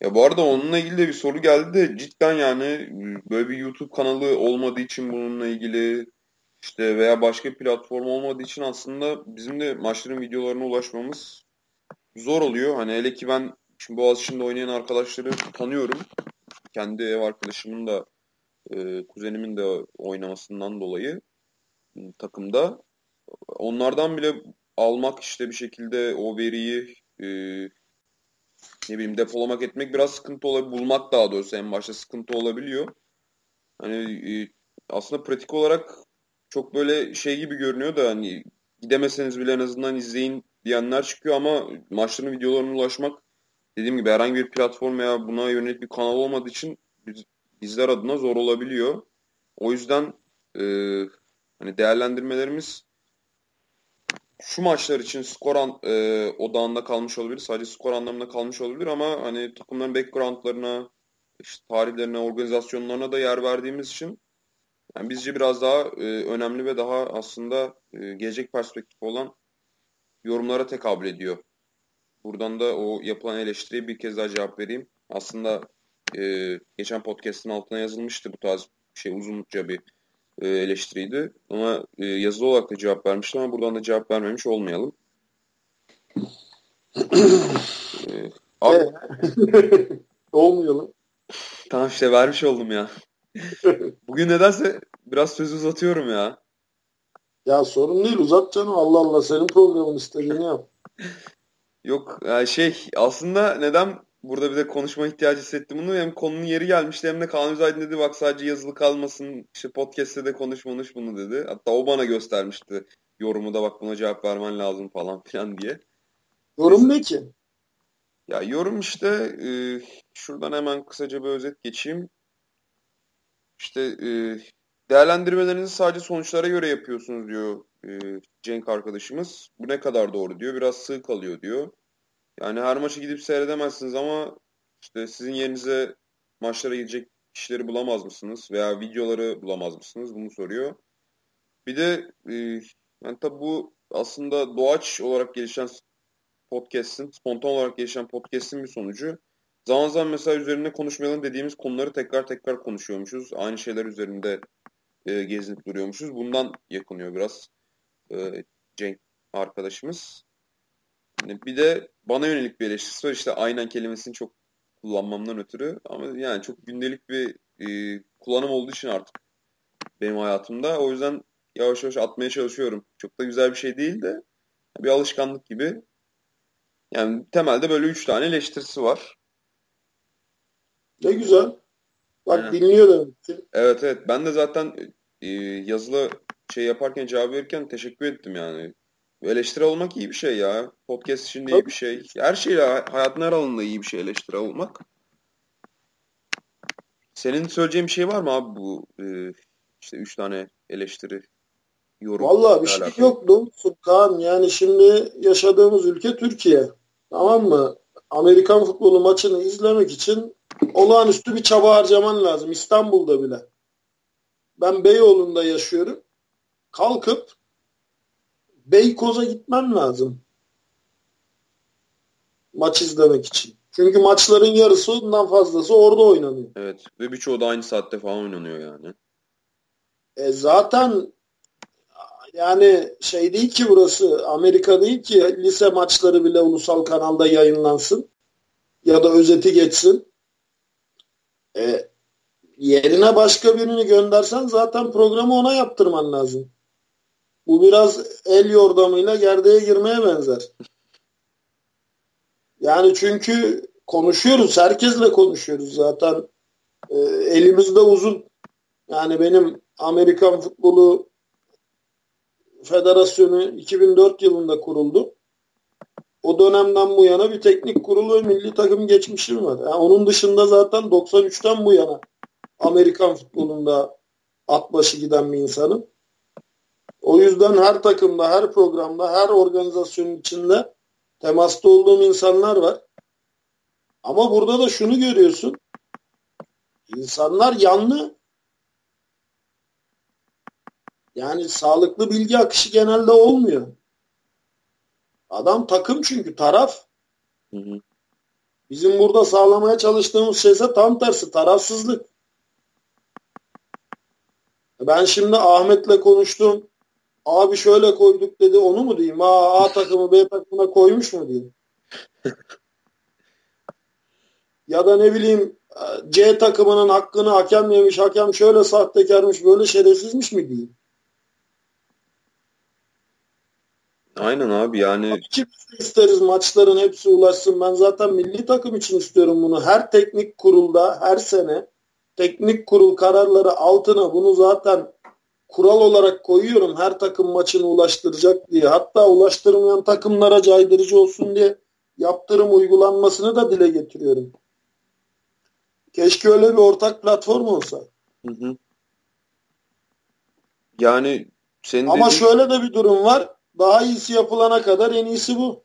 Ya bu arada onunla ilgili de bir soru geldi de cidden yani böyle bir YouTube kanalı olmadığı için bununla ilgili işte veya başka platform olmadığı için aslında bizim de maçların videolarına ulaşmamız zor oluyor. Hani hele ki ben şimdi Boğaziçi'nde oynayan arkadaşları tanıyorum. Kendi ev arkadaşımın da e, kuzenimin de oynamasından dolayı takımda onlardan bile almak işte bir şekilde o veriyi e, ne bileyim depolamak etmek biraz sıkıntı olabilir. Bulmak daha doğrusu en başta sıkıntı olabiliyor. Hani e, aslında pratik olarak çok böyle şey gibi görünüyor da hani gidemeseniz bile en azından izleyin diyenler çıkıyor ama maçların videolarına ulaşmak dediğim gibi herhangi bir platform veya buna yönelik bir kanal olmadığı için bizler adına zor olabiliyor. O yüzden e, hani değerlendirmelerimiz şu maçlar için skor an, e, odağında kalmış olabilir. Sadece skor anlamında kalmış olabilir ama hani takımların backgroundlarına, işte tarihlerine, organizasyonlarına da yer verdiğimiz için yani bizce biraz daha e, önemli ve daha aslında e, gelecek perspektifi olan yorumlara tekabül ediyor. Buradan da o yapılan eleştiriye bir kez daha cevap vereyim. Aslında e, geçen podcast'ın altına yazılmıştı bu tarz şey uzunca bir e, eleştiriydi. Ama e, yazılı olarak da cevap vermiştim ama buradan da cevap vermemiş olmayalım. e, abi, olmayalım. Tamam işte vermiş oldum ya. Bugün nedense biraz sözü uzatıyorum ya. Ya sorun değil uzat canım Allah Allah senin programın istediğini yap. Yok şey aslında neden burada bir de konuşma ihtiyacı hissettim bunu. Hem konunun yeri gelmişti hem de Kaan Üzaydın dedi bak sadece yazılı kalmasın işte podcast'te de konuş konuş bunu dedi. Hatta o bana göstermişti yorumu da bak buna cevap vermen lazım falan filan diye. Yorum ne ki? Ya yorum işte e, şuradan hemen kısaca bir özet geçeyim. İşte e, değerlendirmelerinizi sadece sonuçlara göre yapıyorsunuz diyor e, Cenk arkadaşımız. Bu ne kadar doğru diyor. Biraz sığ kalıyor diyor. Yani her maçı gidip seyredemezsiniz ama işte sizin yerinize maçlara gidecek kişileri bulamaz mısınız? Veya videoları bulamaz mısınız? Bunu soruyor. Bir de e, yani tabi bu aslında doğaç olarak gelişen podcast'in, spontan olarak gelişen podcast'in bir sonucu. Zaman zaman mesela üzerinde konuşmayalım dediğimiz konuları tekrar tekrar konuşuyormuşuz. Aynı şeyler üzerinde e, gezinip duruyormuşuz. Bundan yakınıyor biraz e, Cenk arkadaşımız. Yani bir de bana yönelik bir eleştirisi var. İşte aynen kelimesini çok kullanmamdan ötürü. Ama yani çok gündelik bir e, kullanım olduğu için artık benim hayatımda. O yüzden yavaş yavaş atmaya çalışıyorum. Çok da güzel bir şey değil de bir alışkanlık gibi. Yani temelde böyle üç tane eleştirisi var. Ne güzel. Bak Aynen. dinliyor demek ki. Evet evet. Ben de zaten e, yazılı şey yaparken cevap verirken teşekkür ettim yani. Eleştiri olmak iyi bir şey ya. Podcast için de iyi bir şey. Her şeyle hayatın her alanında iyi bir şey eleştiri olmak. Senin söyleyeceğin bir şey var mı abi bu e, işte üç tane eleştiri yorum? Valla bir şey alakalı. yok doğrusu Kaan. Yani şimdi yaşadığımız ülke Türkiye. Tamam mı? Amerikan futbolu maçını izlemek için olağanüstü bir çaba harcaman lazım. İstanbul'da bile. Ben Beyoğlu'nda yaşıyorum. Kalkıp Beykoz'a gitmem lazım. Maç izlemek için. Çünkü maçların yarısı ondan fazlası orada oynanıyor. Evet ve birçoğu da aynı saatte falan oynanıyor yani. E zaten yani şey değil ki burası Amerika değil ki lise maçları bile ulusal kanalda yayınlansın ya da özeti geçsin. E, yerine başka birini göndersen zaten programı ona yaptırman lazım. Bu biraz el yordamıyla gerdeğe girmeye benzer. Yani çünkü konuşuyoruz. Herkesle konuşuyoruz zaten. E, elimizde uzun. Yani benim Amerikan Futbolu Federasyonu 2004 yılında kuruldu. O dönemden bu yana bir teknik kurulu ve milli takım geçmişim var. Yani onun dışında zaten 93'ten bu yana Amerikan futbolunda at başı giden bir insanım. O yüzden her takımda, her programda, her organizasyonun içinde temasta olduğum insanlar var. Ama burada da şunu görüyorsun. İnsanlar yanlı. Yani sağlıklı bilgi akışı genelde olmuyor. Adam takım çünkü taraf. Hı hı. Bizim burada sağlamaya çalıştığımız şeyse tam tersi tarafsızlık. Ben şimdi Ahmet'le konuştum. Abi şöyle koyduk dedi onu mu diyeyim? Aa, A takımı B takımına koymuş mu diyeyim? ya da ne bileyim C takımının hakkını hakem yemiş, hakem şöyle sahtekarmış, böyle şerefsizmiş mi diyeyim? Aynen abi yani. Kim isteriz maçların hepsi ulaşsın. Ben zaten milli takım için istiyorum bunu. Her teknik kurulda her sene teknik kurul kararları altına bunu zaten kural olarak koyuyorum. Her takım maçını ulaştıracak diye. Hatta ulaştırmayan takımlara caydırıcı olsun diye yaptırım uygulanmasını da dile getiriyorum. Keşke öyle bir ortak platform olsa. Hı hı. Yani senin Ama dediğin... şöyle de bir durum var. Daha iyisi yapılana kadar en iyisi bu.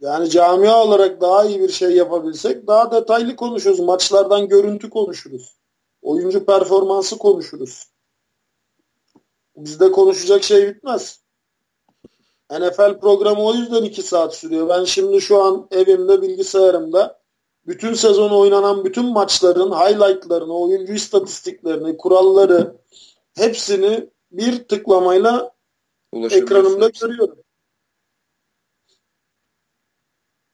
Yani camia olarak daha iyi bir şey yapabilsek daha detaylı konuşuruz. Maçlardan görüntü konuşuruz. Oyuncu performansı konuşuruz. Bizde konuşacak şey bitmez. NFL programı o yüzden iki saat sürüyor. Ben şimdi şu an evimde bilgisayarımda bütün sezon oynanan bütün maçların highlightlarını, oyuncu istatistiklerini, kuralları hepsini bir tıklamayla ekranımda görüyorum.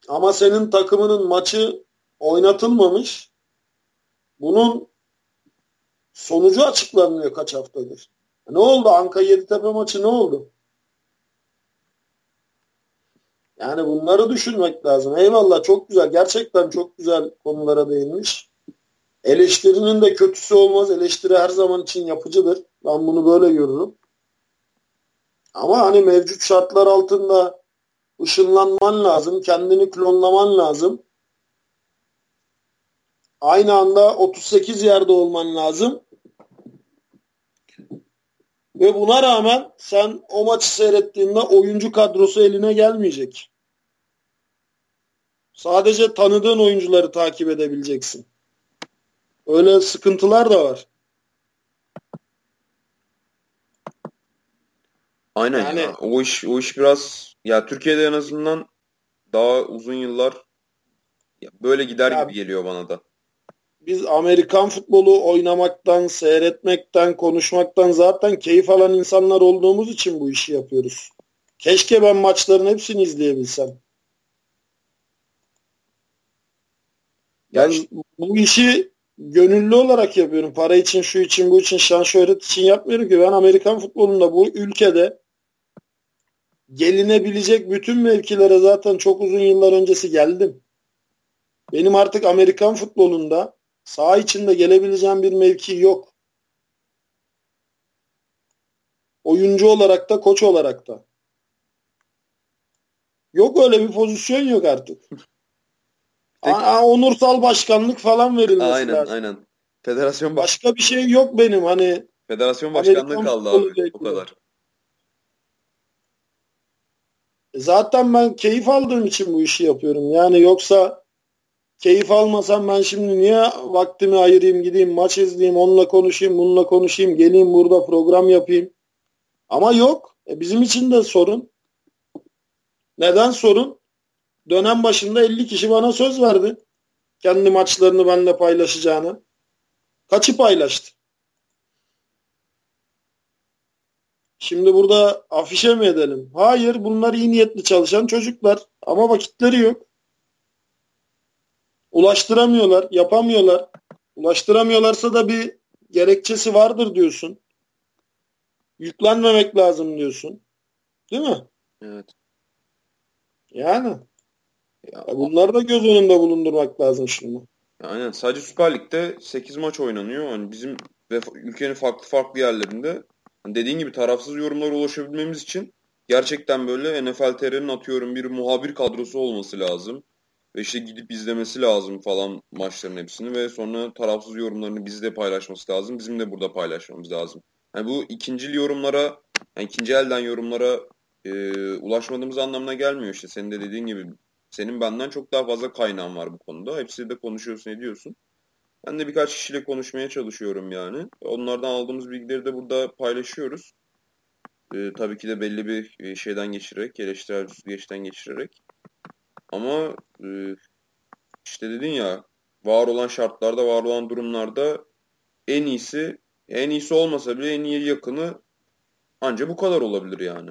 Ama senin takımının maçı oynatılmamış. Bunun sonucu açıklanmıyor kaç haftadır. Ne oldu? Anka Yeditepe maçı ne oldu? Yani bunları düşünmek lazım. Eyvallah çok güzel. Gerçekten çok güzel konulara değinmiş. Eleştirinin de kötüsü olmaz. Eleştiri her zaman için yapıcıdır. Ben bunu böyle görürüm. Ama hani mevcut şartlar altında ışınlanman lazım. Kendini klonlaman lazım. Aynı anda 38 yerde olman lazım. Ve buna rağmen sen o maçı seyrettiğinde oyuncu kadrosu eline gelmeyecek. Sadece tanıdığın oyuncuları takip edebileceksin. Öyle sıkıntılar da var. Aynen yani, ya. O iş o iş biraz ya Türkiye'de en azından daha uzun yıllar böyle gider ya, gibi geliyor bana da. Biz Amerikan futbolu oynamaktan, seyretmekten, konuşmaktan zaten keyif alan insanlar olduğumuz için bu işi yapıyoruz. Keşke ben maçların hepsini izleyebilsem. Yani bu işi gönüllü olarak yapıyorum. Para için, şu için, bu için, şan şöhret için yapmıyorum ki. Ben Amerikan futbolunda bu ülkede gelinebilecek bütün mevkilere zaten çok uzun yıllar öncesi geldim. Benim artık Amerikan futbolunda saha içinde gelebileceğim bir mevki yok. Oyuncu olarak da koç olarak da. Yok öyle bir pozisyon yok artık. Aa, onursal başkanlık falan verilmesi aynen, lazım. Aynen Federasyon baş... Başka bir şey yok benim hani. Federasyon başkanlığı Amerikan kaldı abi. O kadar. Zaten ben keyif aldığım için bu işi yapıyorum. Yani yoksa keyif almasam ben şimdi niye vaktimi ayırayım gideyim maç izleyeyim onunla konuşayım bununla konuşayım geleyim burada program yapayım. Ama yok. E bizim için de sorun. Neden sorun? Dönem başında 50 kişi bana söz verdi. Kendi maçlarını benimle paylaşacağını. Kaçı paylaştı? Şimdi burada afişe mi edelim? Hayır bunlar iyi niyetli çalışan çocuklar ama vakitleri yok. Ulaştıramıyorlar, yapamıyorlar. Ulaştıramıyorlarsa da bir gerekçesi vardır diyorsun. Yüklenmemek lazım diyorsun. Değil mi? Evet. Yani. Ya, bunları da göz önünde bulundurmak lazım şimdi. Aynen. Sadece Süper Lig'de 8 maç oynanıyor. Hani bizim ve ülkenin farklı farklı yerlerinde hani dediğin gibi tarafsız yorumlara ulaşabilmemiz için gerçekten böyle NFL TR'nin atıyorum bir muhabir kadrosu olması lazım. Ve işte gidip izlemesi lazım falan maçların hepsini ve sonra tarafsız yorumlarını bizde paylaşması lazım. Bizim de burada paylaşmamız lazım. Yani bu ikinci yorumlara, yani ikinci elden yorumlara e, ulaşmadığımız anlamına gelmiyor işte. Senin de dediğin gibi senin benden çok daha fazla kaynağın var bu konuda. Hepsi de konuşuyorsun ediyorsun. Ben de birkaç kişiyle konuşmaya çalışıyorum yani. Onlardan aldığımız bilgileri de burada paylaşıyoruz. Ee, tabii ki de belli bir e, şeyden geçirerek, eleştirel süzgeçten geçirerek. Ama e, işte dedin ya, var olan şartlarda, var olan durumlarda en iyisi, en iyisi olmasa bile en iyi yakını ancak bu kadar olabilir yani.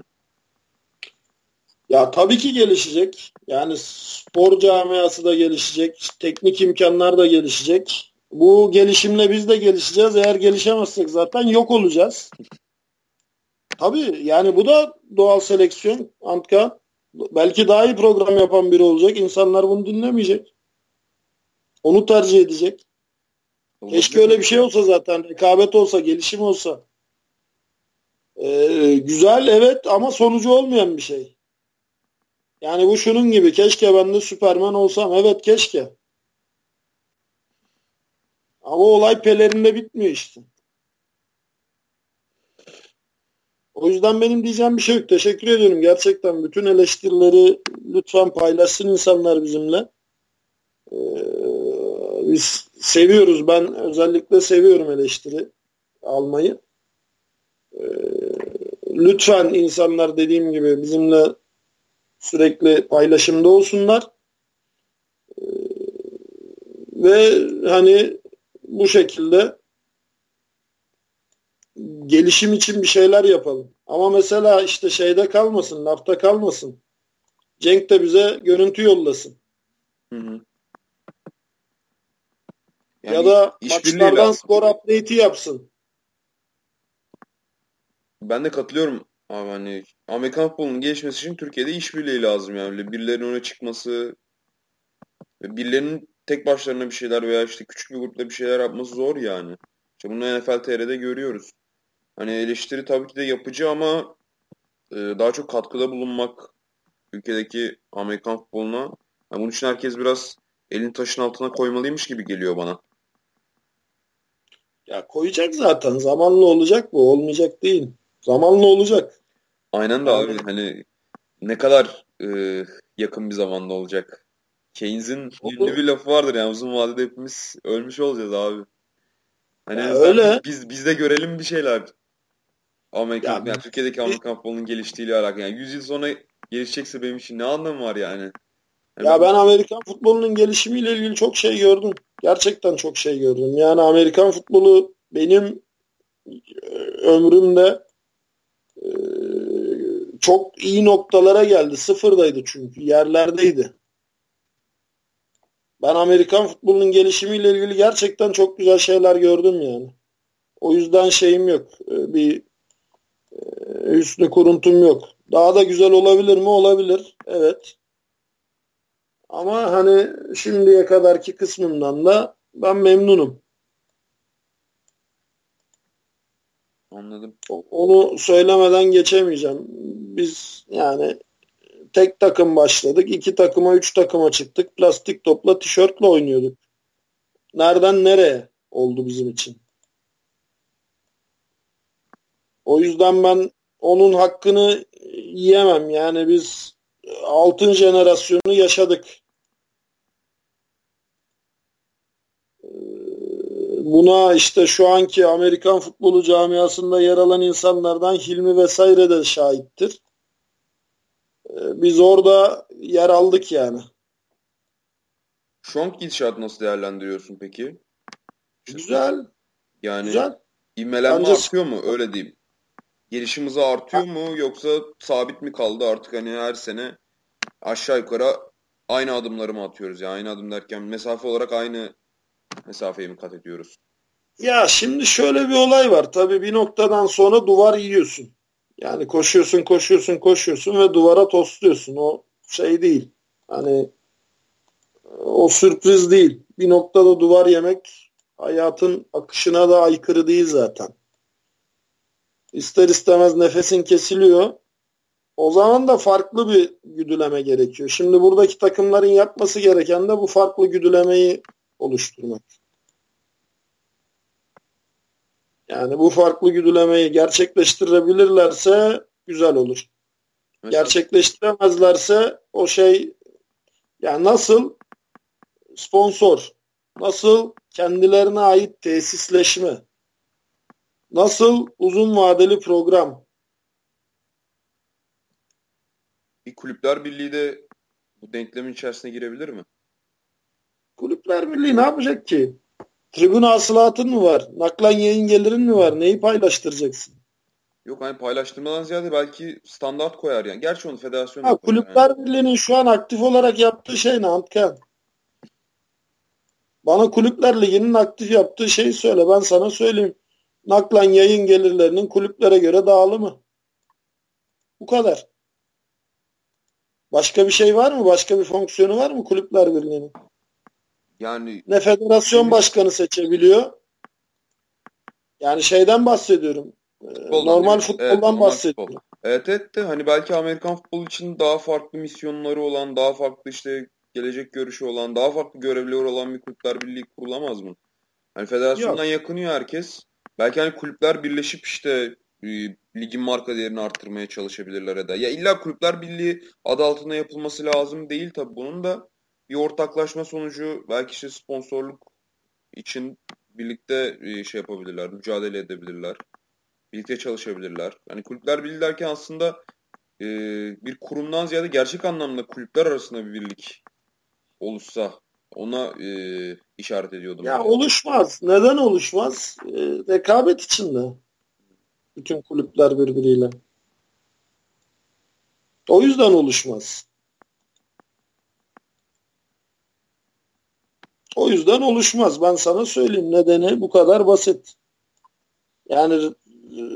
Ya tabii ki gelişecek. Yani spor camiası da gelişecek. Teknik imkanlar da gelişecek. Bu gelişimle biz de gelişeceğiz. Eğer gelişemezsek zaten yok olacağız. Tabii yani bu da doğal seleksiyon. Antka belki daha iyi program yapan biri olacak. İnsanlar bunu dinlemeyecek. Onu tercih edecek. Keşke öyle bir şey olsa zaten. Rekabet olsa, gelişim olsa. Ee, güzel evet ama sonucu olmayan bir şey. Yani bu şunun gibi keşke ben de Süperman olsam. Evet keşke. Ama olay pelerinde bitmiyor işte. O yüzden benim diyeceğim bir şey yok. Teşekkür ediyorum. Gerçekten bütün eleştirileri lütfen paylaşsın insanlar bizimle. Ee, biz seviyoruz. Ben özellikle seviyorum eleştiri almayı. Ee, lütfen insanlar dediğim gibi bizimle sürekli paylaşımda olsunlar. Ee, ve hani bu şekilde gelişim için bir şeyler yapalım. Ama mesela işte şeyde kalmasın, lafta kalmasın. Cenk de bize görüntü yollasın. Hı hı. Yani ya da maçlardan skor update'i yapsın. Ben de katılıyorum Abi hani Amerikan futbolunun gelişmesi için Türkiye'de işbirliği lazım yani. Birilerinin öne çıkması, birilerinin tek başlarına bir şeyler veya işte küçük bir grupta bir şeyler yapması zor yani. İşte bunu NFL TR'de görüyoruz. Hani eleştiri tabii ki de yapıcı ama e, daha çok katkıda bulunmak ülkedeki Amerikan futboluna. Yani bunun için herkes biraz elini taşın altına koymalıymış gibi geliyor bana. Ya koyacak zaten. Zamanlı olacak bu. Olmayacak değil. Zamanlı olacak. Aynen de abi hani ne kadar e, yakın bir zamanda olacak. Keynes'in ünlü bir lafı vardır yani uzun vadede hepimiz ölmüş olacağız abi. Hani ya öyle. Biz, biz de görelim bir şeyler. Amerika, ya, yani Türkiye'deki Amerikan futbolunun geliştiğiyle alakalı. Yani 100 yıl sonra gelişecekse benim için ne anlamı var yani? yani ya ben Amerikan futbolunun gelişimiyle ilgili çok şey gördüm. Gerçekten çok şey gördüm. Yani Amerikan futbolu benim e, ömrümde e, çok iyi noktalara geldi. Sıfırdaydı çünkü. Yerlerdeydi. Ben Amerikan futbolunun gelişimiyle ilgili gerçekten çok güzel şeyler gördüm yani. O yüzden şeyim yok. Ee, bir e, üstüne kuruntum yok. Daha da güzel olabilir mi? Olabilir. Evet. Ama hani şimdiye kadarki kısmından da ben memnunum. Anladım. Onu söylemeden geçemeyeceğim. Biz yani tek takım başladık. iki takıma, üç takıma çıktık. Plastik topla, tişörtle oynuyorduk. Nereden nereye oldu bizim için? O yüzden ben onun hakkını yiyemem. Yani biz altın jenerasyonu yaşadık. Buna işte şu anki Amerikan futbolu camiasında yer alan insanlardan Hilmi vesaire de şahittir. Biz orada yer aldık yani. Şu anki gidişat nasıl değerlendiriyorsun peki? Güzel. Yani Güzel. ivmelenme Bence... artıyor mu? Öyle diyeyim. Gelişim artıyor mu yoksa sabit mi kaldı artık hani her sene aşağı yukarı aynı adımları mı atıyoruz? Yani aynı adım derken mesafe olarak aynı mesafeyi mi kat ediyoruz? Ya şimdi şöyle bir olay var. Tabii bir noktadan sonra duvar yiyorsun. Yani koşuyorsun, koşuyorsun, koşuyorsun ve duvara tosluyorsun. O şey değil. Hani o sürpriz değil. Bir noktada duvar yemek hayatın akışına da aykırı değil zaten. İster istemez nefesin kesiliyor. O zaman da farklı bir güdüleme gerekiyor. Şimdi buradaki takımların yapması gereken de bu farklı güdülemeyi oluşturmak. Yani bu farklı güdülemeyi gerçekleştirebilirlerse güzel olur. Mesela... Gerçekleştiremezlerse o şey yani nasıl sponsor, nasıl kendilerine ait tesisleşme, nasıl uzun vadeli program. Bir kulüpler birliği de bu denklemin içerisine girebilir mi? Kulüpler birliği ne yapacak ki? Tribün hasılatın mı var? Naklan yayın gelirin mi var? Neyi paylaştıracaksın? Yok hani paylaştırmadan ziyade belki standart koyar yani. Gerçi onu federasyon ha, Kulüpler yani. Birliği'nin şu an aktif olarak yaptığı şey ne Antkan? Bana Kulüpler Ligi'nin aktif yaptığı şeyi söyle. Ben sana söyleyeyim. Naklan yayın gelirlerinin kulüplere göre dağılımı. Bu kadar. Başka bir şey var mı? Başka bir fonksiyonu var mı Kulüpler Birliği'nin? Yani ne federasyon başkanı seçebiliyor. Yani şeyden bahsediyorum. Ee, futboldan normal futboldan evet, bahsediyorum. Futbol. Evet evet de hani belki Amerikan futbolu için daha farklı misyonları olan, daha farklı işte gelecek görüşü olan, daha farklı görevleri olan bir kulüpler birliği kurulamaz mı? Hani federasyondan Yok. yakınıyor herkes. Belki hani kulüpler birleşip işte e, ligin marka değerini arttırmaya çalışabilirler ya da. Ya illa kulüpler birliği adı altında yapılması lazım değil tabii bunun da bir ortaklaşma sonucu belki işte sponsorluk için birlikte e, şey yapabilirler, mücadele edebilirler. Birlikte çalışabilirler. Yani kulüpler birliği derken aslında e, bir kurumdan ziyade gerçek anlamda kulüpler arasında bir birlik oluşsa ona e, işaret ediyordum. Ya oluşmaz. Neden oluşmaz? E, rekabet içinde. Bütün kulüpler birbiriyle. O yüzden oluşmaz. O yüzden oluşmaz. Ben sana söyleyeyim nedeni bu kadar basit. Yani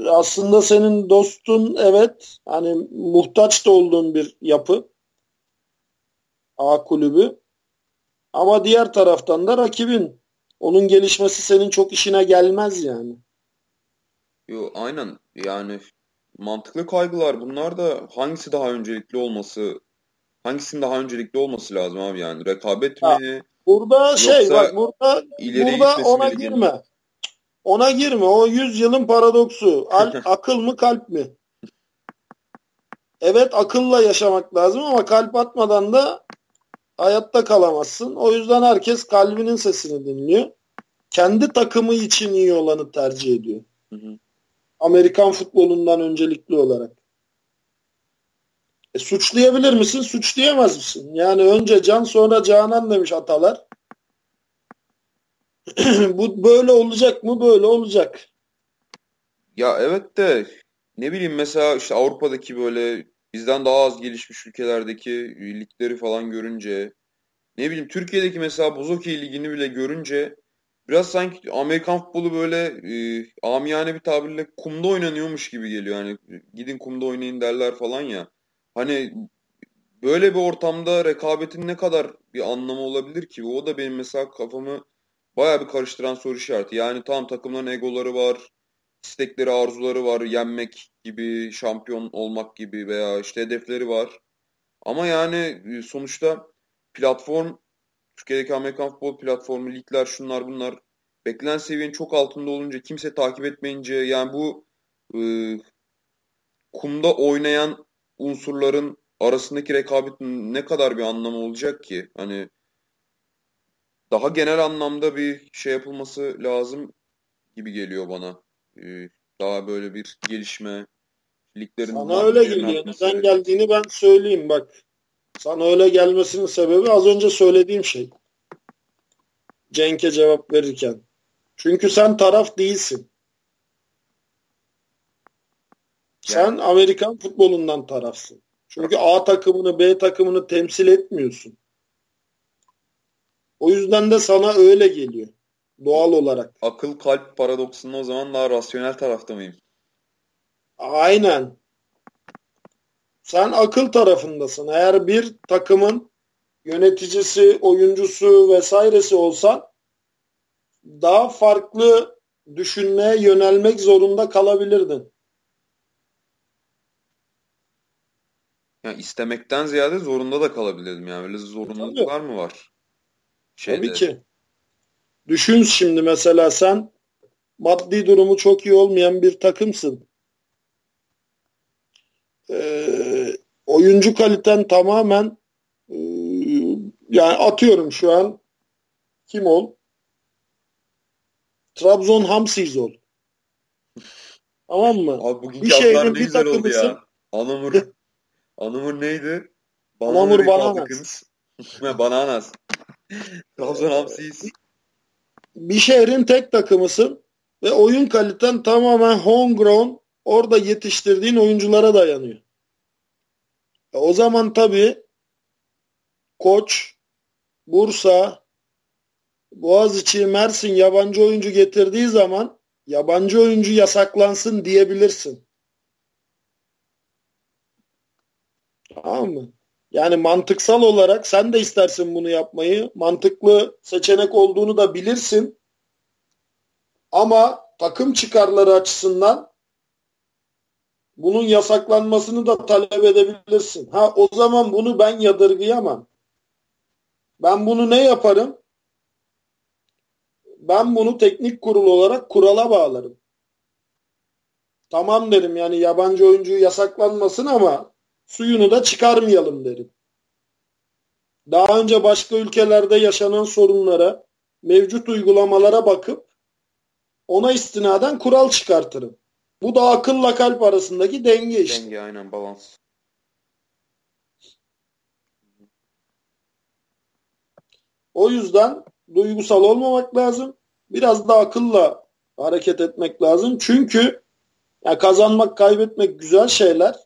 aslında senin dostun evet hani muhtaç da olduğun bir yapı. A kulübü. Ama diğer taraftan da rakibin. Onun gelişmesi senin çok işine gelmez yani. Yo aynen yani mantıklı kaygılar bunlar da hangisi daha öncelikli olması hangisinin daha öncelikli olması lazım abi yani rekabet ha. mi Burada şey bak burada burada ona girme. Ona girme. O yüzyılın paradoksu. Al, akıl mı kalp mi? Evet akılla yaşamak lazım ama kalp atmadan da hayatta kalamazsın. O yüzden herkes kalbinin sesini dinliyor. Kendi takımı için iyi olanı tercih ediyor. Hı hı. Amerikan futbolundan öncelikli olarak. E, suçlayabilir misin? Suçlayamaz mısın? Yani önce can sonra canan demiş atalar. Bu böyle olacak mı? Böyle olacak. Ya evet de ne bileyim mesela işte Avrupa'daki böyle bizden daha az gelişmiş ülkelerdeki ligleri falan görünce ne bileyim Türkiye'deki mesela buz hokeyi ligini bile görünce biraz sanki Amerikan futbolu böyle e, amiyane bir tabirle kumda oynanıyormuş gibi geliyor. Hani gidin kumda oynayın derler falan ya. Hani böyle bir ortamda rekabetin ne kadar bir anlamı olabilir ki? O da benim mesela kafamı bayağı bir karıştıran soru işareti. Yani tam takımların egoları var, istekleri, arzuları var, yenmek gibi, şampiyon olmak gibi veya işte hedefleri var. Ama yani e, sonuçta platform, Türkiye'deki Amerikan futbol platformu, ligler, şunlar bunlar beklenen seviyenin çok altında olunca, kimse takip etmeyince yani bu e, kumda oynayan unsurların arasındaki rekabet ne kadar bir anlamı olacak ki? Hani daha genel anlamda bir şey yapılması lazım gibi geliyor bana. Ee, daha böyle bir gelişme liglerin Sana öyle geliyor. Neden geldiğini ben söyleyeyim bak. Sana öyle gelmesinin sebebi az önce söylediğim şey. Cenk'e cevap verirken. Çünkü sen taraf değilsin. Sen yani. Amerikan futbolundan tarafsın. Çünkü A takımını B takımını temsil etmiyorsun. O yüzden de sana öyle geliyor. Doğal olarak. Akıl kalp paradoksunda o zaman daha rasyonel tarafta mıyım? Aynen. Sen akıl tarafındasın. Eğer bir takımın yöneticisi, oyuncusu vesairesi olsan daha farklı düşünmeye yönelmek zorunda kalabilirdin. Yani istemekten ziyade zorunda da kalabilirdim. Yani öyle zorunluluklar Tabii. mı var? Şeyde. Tabii ki. Düşün şimdi mesela sen maddi durumu çok iyi olmayan bir takımsın. Ee, oyuncu kaliten tamamen e, yani atıyorum şu an kim ol? Trabzon Hamsiz ol. Tamam mı? Abi bir şehrin bir takımısın. Ya. Anamur, Anamur neydi? Anamur Bananas. Bananas. Trabzon Hamsiz. Bir şehrin tek takımısın ve oyun kaliten tamamen homegrown orada yetiştirdiğin oyunculara dayanıyor. E o zaman tabii Koç, Bursa, Boğaziçi, Mersin yabancı oyuncu getirdiği zaman yabancı oyuncu yasaklansın diyebilirsin. Tamam mı? Yani mantıksal olarak sen de istersin bunu yapmayı. Mantıklı seçenek olduğunu da bilirsin. Ama takım çıkarları açısından bunun yasaklanmasını da talep edebilirsin. Ha o zaman bunu ben yadırgayamam. Ben bunu ne yaparım? Ben bunu teknik kurul olarak kurala bağlarım. Tamam derim yani yabancı oyuncu yasaklanmasın ama suyunu da çıkarmayalım derim. Daha önce başka ülkelerde yaşanan sorunlara, mevcut uygulamalara bakıp ona istinaden kural çıkartırım. Bu da akılla kalp arasındaki denge işte. Denge aynen balans. O yüzden duygusal olmamak lazım. Biraz da akılla hareket etmek lazım. Çünkü ya kazanmak, kaybetmek güzel şeyler.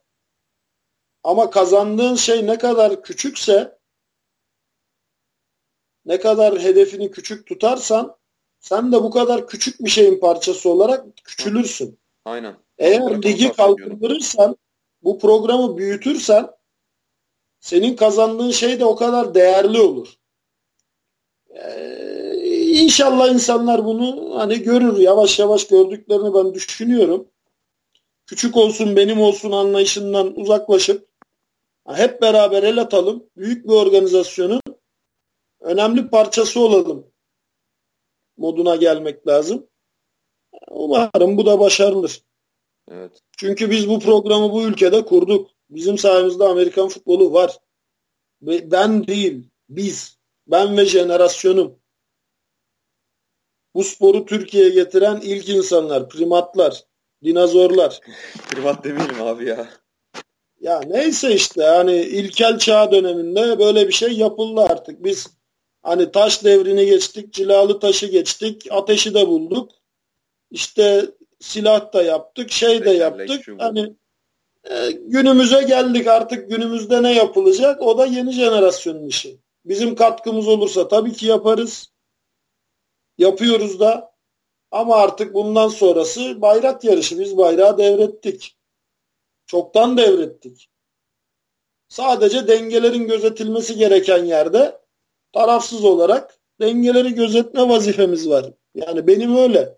Ama kazandığın şey ne kadar küçükse ne kadar hedefini küçük tutarsan sen de bu kadar küçük bir şeyin parçası olarak küçülürsün. Aynen. Eğer ligi kalkındırırsan, bu programı büyütürsen senin kazandığın şey de o kadar değerli olur. Ee, inşallah insanlar bunu hani görür. Yavaş yavaş gördüklerini ben düşünüyorum. Küçük olsun benim olsun anlayışından uzaklaşıp hep beraber el atalım. Büyük bir organizasyonun önemli parçası olalım moduna gelmek lazım. Umarım bu da başarılır. Evet. Çünkü biz bu programı bu ülkede kurduk. Bizim sayemizde Amerikan futbolu var. Ben değil, biz. Ben ve jenerasyonum. Bu sporu Türkiye'ye getiren ilk insanlar, primatlar, dinozorlar. Primat demeyelim abi ya. Ya neyse işte hani ilkel çağ döneminde böyle bir şey yapıldı artık. Biz hani taş devrini geçtik, cilalı taşı geçtik, ateşi de bulduk. İşte silah da yaptık, şey de yaptık. Hani e, günümüze geldik artık günümüzde ne yapılacak? O da yeni jenerasyonun işi. Bizim katkımız olursa tabii ki yaparız. Yapıyoruz da. Ama artık bundan sonrası bayrak yarışı. Biz bayrağı devrettik. Çoktan devrettik. Sadece dengelerin gözetilmesi gereken yerde tarafsız olarak dengeleri gözetme vazifemiz var. Yani benim öyle.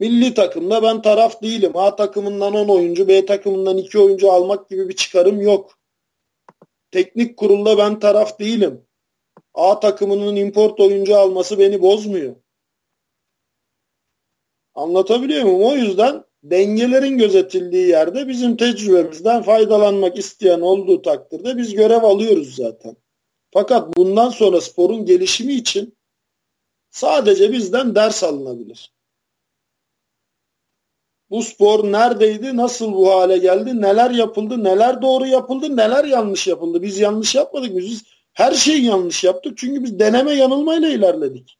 Milli takımda ben taraf değilim. A takımından 10 oyuncu, B takımından 2 oyuncu almak gibi bir çıkarım yok. Teknik kurulda ben taraf değilim. A takımının import oyuncu alması beni bozmuyor. Anlatabiliyor muyum? O yüzden dengelerin gözetildiği yerde bizim tecrübemizden faydalanmak isteyen olduğu takdirde biz görev alıyoruz zaten. Fakat bundan sonra sporun gelişimi için sadece bizden ders alınabilir. Bu spor neredeydi, nasıl bu hale geldi, neler yapıldı, neler doğru yapıldı, neler yanlış yapıldı. Biz yanlış yapmadık. Biz her şeyi yanlış yaptık. Çünkü biz deneme yanılmayla ilerledik.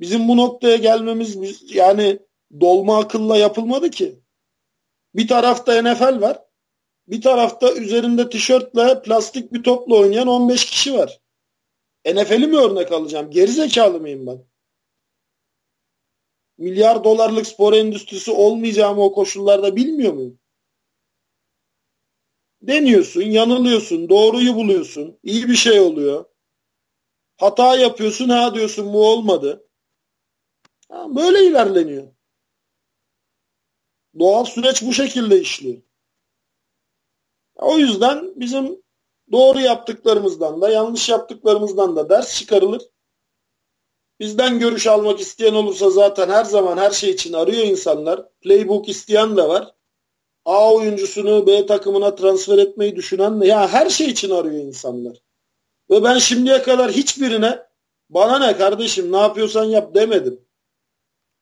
Bizim bu noktaya gelmemiz yani dolma akılla yapılmadı ki. Bir tarafta NFL var. Bir tarafta üzerinde tişörtle plastik bir topla oynayan 15 kişi var. NFL'i mi örnek alacağım? Geri mıyım ben? Milyar dolarlık spor endüstrisi olmayacağımı o koşullarda bilmiyor muyum? Deniyorsun, yanılıyorsun, doğruyu buluyorsun, iyi bir şey oluyor. Hata yapıyorsun, ha diyorsun bu olmadı. Böyle ilerleniyor. Doğal süreç bu şekilde işliyor. O yüzden bizim doğru yaptıklarımızdan da yanlış yaptıklarımızdan da ders çıkarılır. Bizden görüş almak isteyen olursa zaten her zaman her şey için arıyor insanlar. Playbook isteyen de var. A oyuncusunu B takımına transfer etmeyi düşünen de ya her şey için arıyor insanlar. Ve ben şimdiye kadar hiçbirine bana ne kardeşim ne yapıyorsan yap demedim.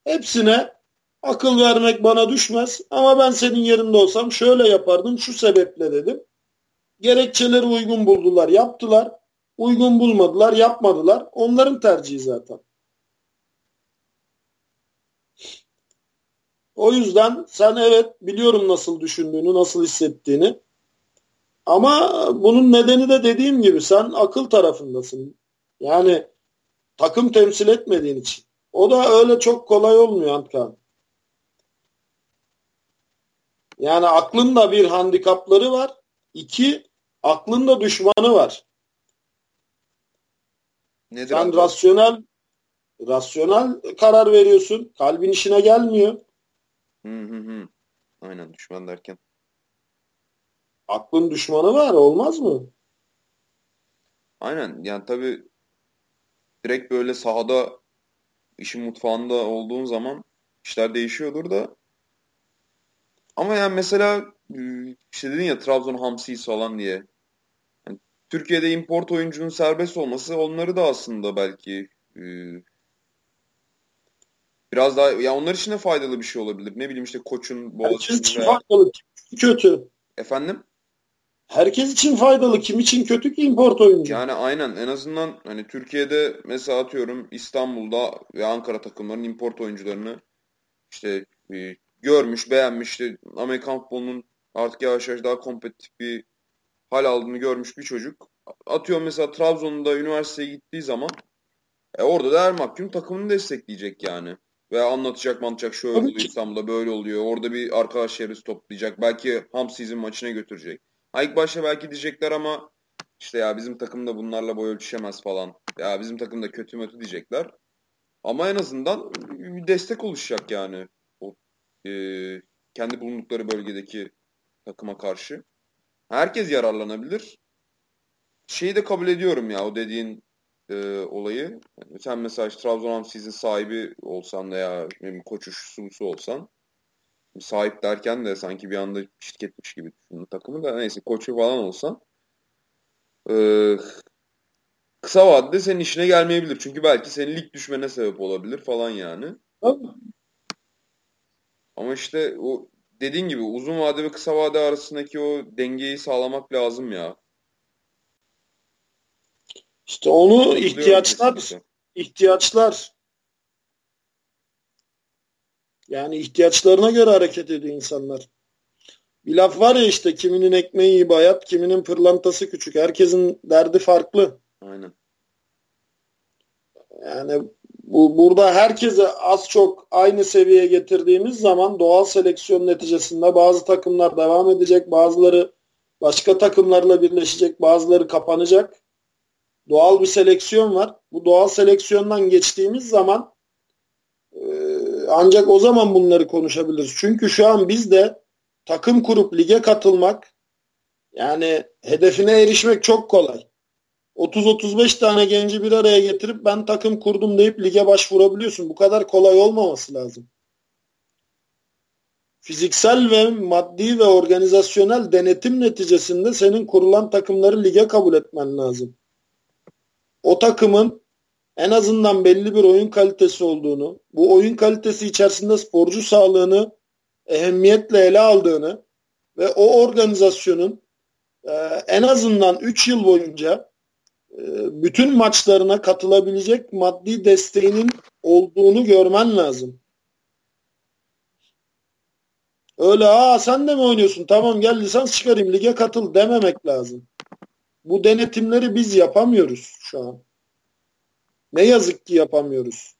Hepsine akıl vermek bana düşmez ama ben senin yerinde olsam şöyle yapardım şu sebeple dedim. Gerekçeleri uygun buldular yaptılar. Uygun bulmadılar yapmadılar. Onların tercihi zaten. O yüzden sen evet biliyorum nasıl düşündüğünü, nasıl hissettiğini. Ama bunun nedeni de dediğim gibi sen akıl tarafındasın. Yani takım temsil etmediğin için. O da öyle çok kolay olmuyor Antkan. Yani aklında bir handikapları var. İki, aklında düşmanı var. Nedir Sen abi? rasyonel rasyonel karar veriyorsun. Kalbin işine gelmiyor. Hı hı hı. Aynen düşman derken. Aklın düşmanı var olmaz mı? Aynen yani tabi direkt böyle sahada işin mutfağında olduğun zaman işler değişiyordur da ama yani mesela işte dedin ya Trabzon Hamsi'yiz falan diye. Yani Türkiye'de import oyuncunun serbest olması onları da aslında belki e, biraz daha ya onlar için de faydalı bir şey olabilir. Ne bileyim işte koçun Herkes için veya... faydalı. Kötü. Efendim? Herkes için faydalı. Kim için kötü ki import oyuncu? Yani aynen. En azından hani Türkiye'de mesela atıyorum İstanbul'da ve Ankara takımlarının import oyuncularını işte e, görmüş, beğenmiş. İşte Amerikan futbolunun artık yavaş yavaş daha kompetitif bir hal aldığını görmüş bir çocuk. Atıyor mesela Trabzon'da üniversiteye gittiği zaman e orada da her mahkum takımını destekleyecek yani. Ve anlatacak mantıcak şöyle oluyor İstanbul'da böyle oluyor. Orada bir arkadaş çevresi toplayacak. Belki ham season maçına götürecek. Ha ilk başta belki diyecekler ama işte ya bizim takım da bunlarla boy ölçüşemez falan. Ya bizim takım da kötü mötü diyecekler. Ama en azından bir destek oluşacak yani. O, e, kendi bulundukları bölgedeki takıma karşı. Herkes yararlanabilir. Şeyi de kabul ediyorum ya o dediğin e, olayı. Sen mesela işte Trabzon sizin sahibi olsan veya koçu şusu olsan sahip derken de sanki bir anda şirketmiş gibi düşündüm takımı da neyse koçu falan olsan e, kısa vadede senin işine gelmeyebilir. Çünkü belki senin lig düşmene sebep olabilir falan yani. Ama işte o dediğin gibi uzun vade ve kısa vade arasındaki o dengeyi sağlamak lazım ya. İşte onu ihtiyaçlar ihtiyaçlar yani ihtiyaçlarına göre hareket ediyor insanlar. Bir laf var ya işte kiminin ekmeği iyi bayat, kiminin pırlantası küçük. Herkesin derdi farklı. Aynen. Yani bu burada herkese az çok aynı seviyeye getirdiğimiz zaman doğal seleksiyon neticesinde bazı takımlar devam edecek, bazıları başka takımlarla birleşecek, bazıları kapanacak. Doğal bir seleksiyon var. Bu doğal seleksiyondan geçtiğimiz zaman e, ancak o zaman bunları konuşabiliriz. Çünkü şu an biz de takım kurup lige katılmak yani hedefine erişmek çok kolay. 30-35 tane genci bir araya getirip ben takım kurdum deyip lige başvurabiliyorsun. Bu kadar kolay olmaması lazım. Fiziksel ve maddi ve organizasyonel denetim neticesinde senin kurulan takımları lige kabul etmen lazım. O takımın en azından belli bir oyun kalitesi olduğunu, bu oyun kalitesi içerisinde sporcu sağlığını ehemmiyetle ele aldığını ve o organizasyonun e, en azından 3 yıl boyunca e, bütün maçlarına katılabilecek maddi desteğinin olduğunu görmen lazım. Öyle aa sen de mi oynuyorsun? Tamam gel lisans çıkarayım lige katıl dememek lazım. Bu denetimleri biz yapamıyoruz şu an. Ne yazık ki yapamıyoruz.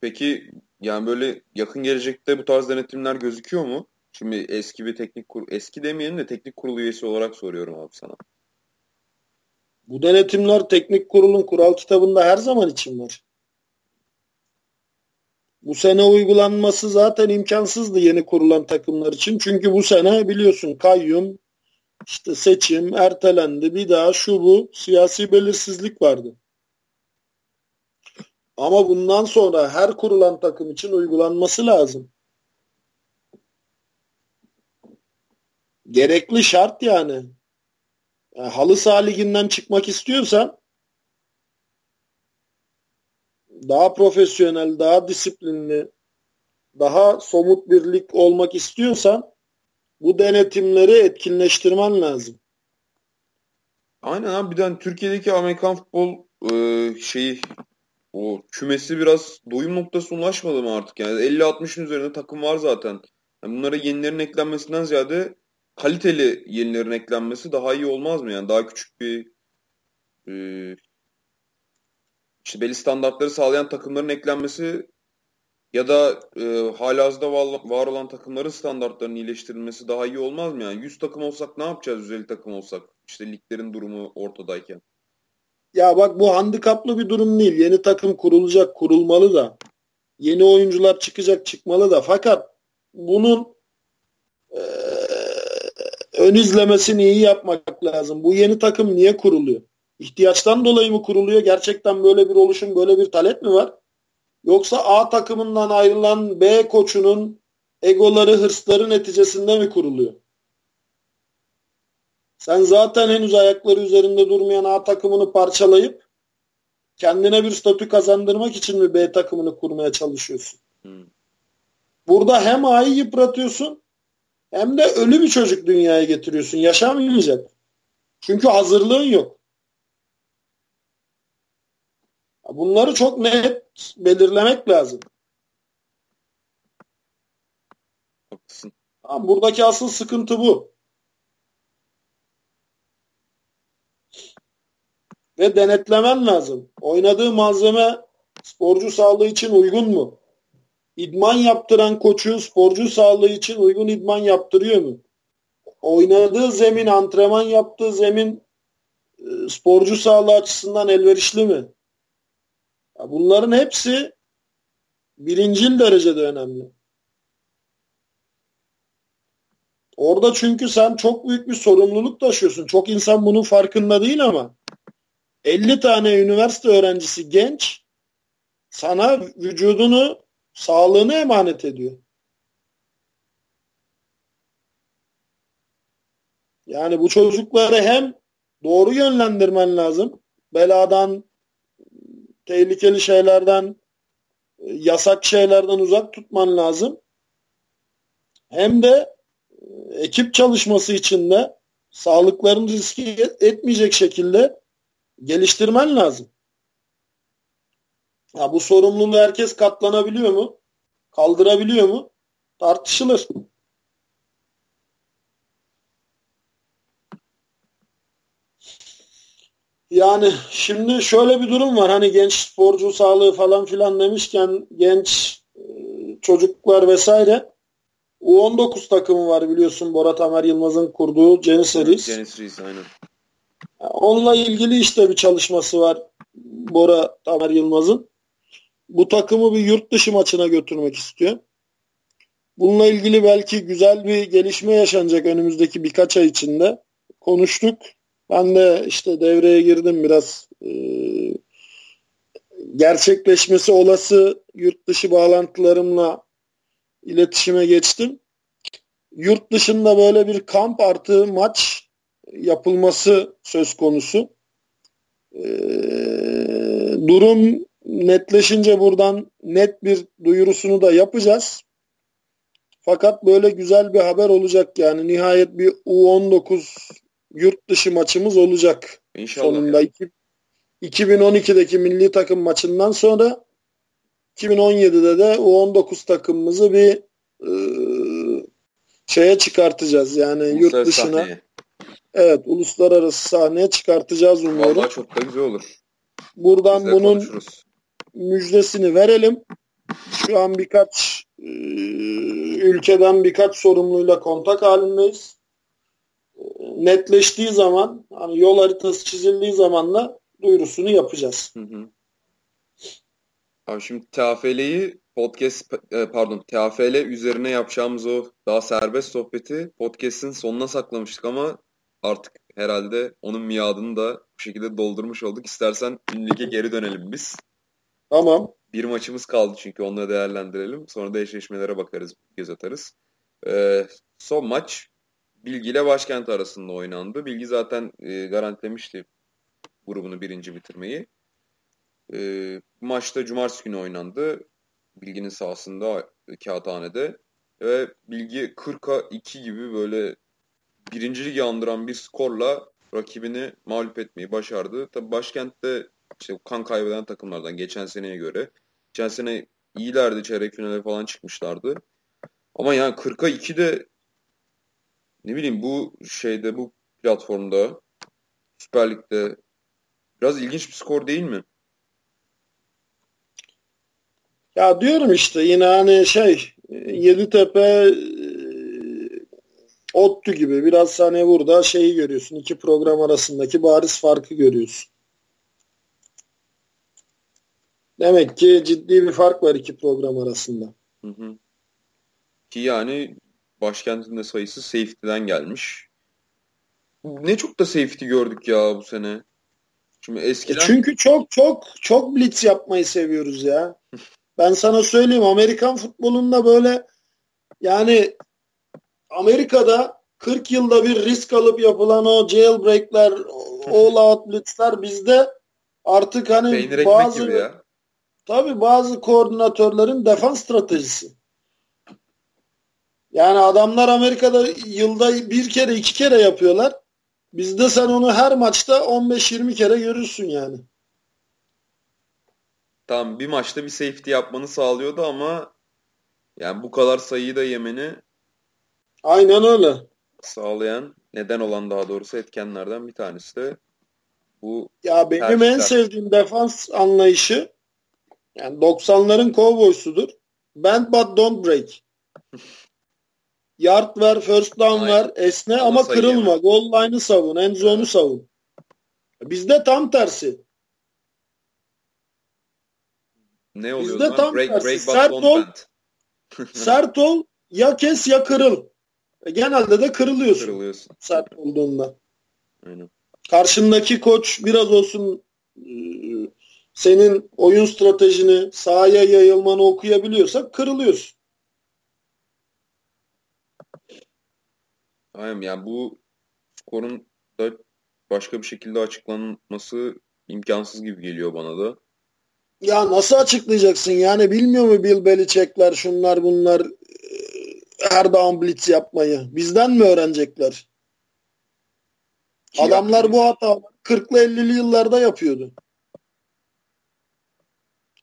Peki yani böyle yakın gelecekte bu tarz denetimler gözüküyor mu? Şimdi eski bir teknik kur eski demeyelim de teknik kurul üyesi olarak soruyorum abi sana. Bu denetimler teknik kurulun kural kitabında her zaman için var. Bu sene uygulanması zaten imkansızdı yeni kurulan takımlar için. Çünkü bu sene biliyorsun kayyum, işte seçim ertelendi. Bir daha şu bu siyasi belirsizlik vardı. Ama bundan sonra her kurulan takım için uygulanması lazım. Gerekli şart yani. yani halı saha liginden çıkmak istiyorsan daha profesyonel, daha disiplinli, daha somut bir lig olmak istiyorsan bu denetimleri etkinleştirmen lazım. Aynen abi bir de hani Türkiye'deki Amerikan futbol e, şeyi o kümesi biraz doyum noktasına ulaşmadı mı artık yani 50-60'ın üzerinde takım var zaten. Yani bunlara yenilerin eklenmesinden ziyade kaliteli yenilerin eklenmesi daha iyi olmaz mı yani daha küçük bir e, işte belli standartları sağlayan takımların eklenmesi ya da e, halihazırda var olan takımların standartlarının iyileştirilmesi daha iyi olmaz mı? Yani 100 takım olsak ne yapacağız 150 takım olsak? İşte liglerin durumu ortadayken. Ya bak bu handikaplı bir durum değil. Yeni takım kurulacak, kurulmalı da. Yeni oyuncular çıkacak, çıkmalı da. Fakat bunun e, ön izlemesini iyi yapmak lazım. Bu yeni takım niye kuruluyor? İhtiyaçtan dolayı mı kuruluyor? Gerçekten böyle bir oluşum, böyle bir talep mi var? Yoksa A takımından ayrılan B koçunun egoları, hırsları neticesinde mi kuruluyor? Sen zaten henüz ayakları üzerinde durmayan A takımını parçalayıp kendine bir statü kazandırmak için mi B takımını kurmaya çalışıyorsun? Hmm. Burada hem A'yı yıpratıyorsun hem de ölü bir çocuk dünyaya getiriyorsun. Yaşamayacak. Çünkü hazırlığın yok. Bunları çok net belirlemek lazım. Haklısın. Tamam, buradaki asıl sıkıntı bu. Ve denetlemen lazım. Oynadığı malzeme sporcu sağlığı için uygun mu? İdman yaptıran koçu sporcu sağlığı için uygun idman yaptırıyor mu? Oynadığı zemin, antrenman yaptığı zemin e, sporcu sağlığı açısından elverişli mi? Bunların hepsi birincil derecede önemli. Orada çünkü sen çok büyük bir sorumluluk taşıyorsun. Çok insan bunun farkında değil ama 50 tane üniversite öğrencisi genç sana vücudunu, sağlığını emanet ediyor. Yani bu çocukları hem doğru yönlendirmen lazım. Beladan, tehlikeli şeylerden, e, yasak şeylerden uzak tutman lazım. Hem de e, ekip çalışması için de sağlıklarını riske etmeyecek şekilde geliştirmen lazım. Ya bu sorumluluğu herkes katlanabiliyor mu? Kaldırabiliyor mu? Tartışılır. Yani şimdi şöyle bir durum var. Hani genç sporcu sağlığı falan filan demişken genç e, çocuklar vesaire U19 takımı var biliyorsun Bora Tamer Yılmaz'ın kurduğu Janissaries. Janissaries aynen. Onunla ilgili işte bir çalışması var Bora Tamer Yılmaz'ın. Bu takımı bir yurt dışı maçına götürmek istiyor. Bununla ilgili belki güzel bir gelişme yaşanacak önümüzdeki birkaç ay içinde. Konuştuk. Ben de işte devreye girdim biraz. E, gerçekleşmesi olası yurt dışı bağlantılarımla iletişime geçtim. Yurt dışında böyle bir kamp artı maç yapılması söz konusu. Ee, durum netleşince buradan net bir duyurusunu da yapacağız. Fakat böyle güzel bir haber olacak yani. Nihayet bir U19 yurt dışı maçımız olacak. İnşallah. Sonunda ya. 2012'deki milli takım maçından sonra 2017'de de U19 takımımızı bir e, şeye çıkartacağız. Yani Uluslararası yurt dışına. Sahneye. Evet, uluslararası sahneye çıkartacağız umuyorum. Vallahi çok da güzel olur. Buradan bunun konuşuruz. müjdesini verelim. Şu an birkaç e, ülkeden birkaç sorumluyla kontak halindeyiz. Netleştiği zaman, hani yol haritası çizildiği zaman da duyurusunu yapacağız. Hı hı. Abi şimdi TFL'yi podcast e, pardon TFL üzerine yapacağımız o daha serbest sohbeti podcast'in sonuna saklamıştık ama artık herhalde onun miadını da bu şekilde doldurmuş olduk. İstersen lige geri dönelim biz. Tamam. Bir maçımız kaldı çünkü onları değerlendirelim. Sonra da eşleşmelere bakarız, göz atarız. Ee, son maç Bilgi ile Başkent arasında oynandı. Bilgi zaten e, garantilemişti grubunu birinci bitirmeyi. E, maçta cumartesi günü oynandı. Bilginin sahasında Kağıthane'de. Ve Bilgi 40'a 2 gibi böyle birinci ligi andıran bir skorla rakibini mağlup etmeyi başardı. Tabi başkentte işte kan kaybeden takımlardan geçen seneye göre. Geçen sene iyilerdi çeyrek finale falan çıkmışlardı. Ama yani 40'a 2 de ne bileyim bu şeyde bu platformda Süper Lig'de biraz ilginç bir skor değil mi? Ya diyorum işte yine hani şey Yeditepe e, Ottu gibi biraz hani burada şeyi görüyorsun. iki program arasındaki bariz farkı görüyorsun. Demek ki ciddi bir fark var iki program arasında. Hı hı. Ki yani başkentinde sayısı safety'den gelmiş. Ne çok da safety gördük ya bu sene. Şimdi eskiden... Çünkü çok çok çok blitz yapmayı seviyoruz ya. Ben sana söyleyeyim Amerikan futbolunda böyle yani Amerika'da 40 yılda bir risk alıp yapılan o jailbreak'ler, all out blitz'ler bizde artık hani Peynir bazı ya. tabii bazı koordinatörlerin defans stratejisi. Yani adamlar Amerika'da yılda bir kere iki kere yapıyorlar. Bizde sen onu her maçta 15-20 kere görürsün yani. Tamam bir maçta bir safety yapmanı sağlıyordu ama yani bu kadar sayıyı da yemeni Aynen öyle. Sağlayan, neden olan daha doğrusu etkenlerden bir tanesi de bu Ya benim tercihler. en sevdiğim defans anlayışı yani 90'ların kovboysudur. Bend but don't break. Yard ver, first down Aynen. ver, esne Onu ama kırılma. Goal line'ı savun, end zone'u savun. Bizde tam tersi. Ne oluyor Bizde tam break, tersi. Break, sert ol, sert ol, ya kes ya kırıl. E, genelde de kırılıyorsun. Kırılıyorsun. Sert olduğunda. Aynen. Karşındaki koç biraz olsun e, senin oyun stratejini sahaya yayılmanı okuyabiliyorsa kırılıyorsun. Aynen yani bu skorun da başka bir şekilde açıklanması imkansız gibi geliyor bana da. Ya nasıl açıklayacaksın yani bilmiyor mu Bill Belichick'ler şunlar bunlar her down blitz yapmayı. Bizden mi öğrenecekler? Ki Adamlar bu hata 40'lı 50'li yıllarda yapıyordu.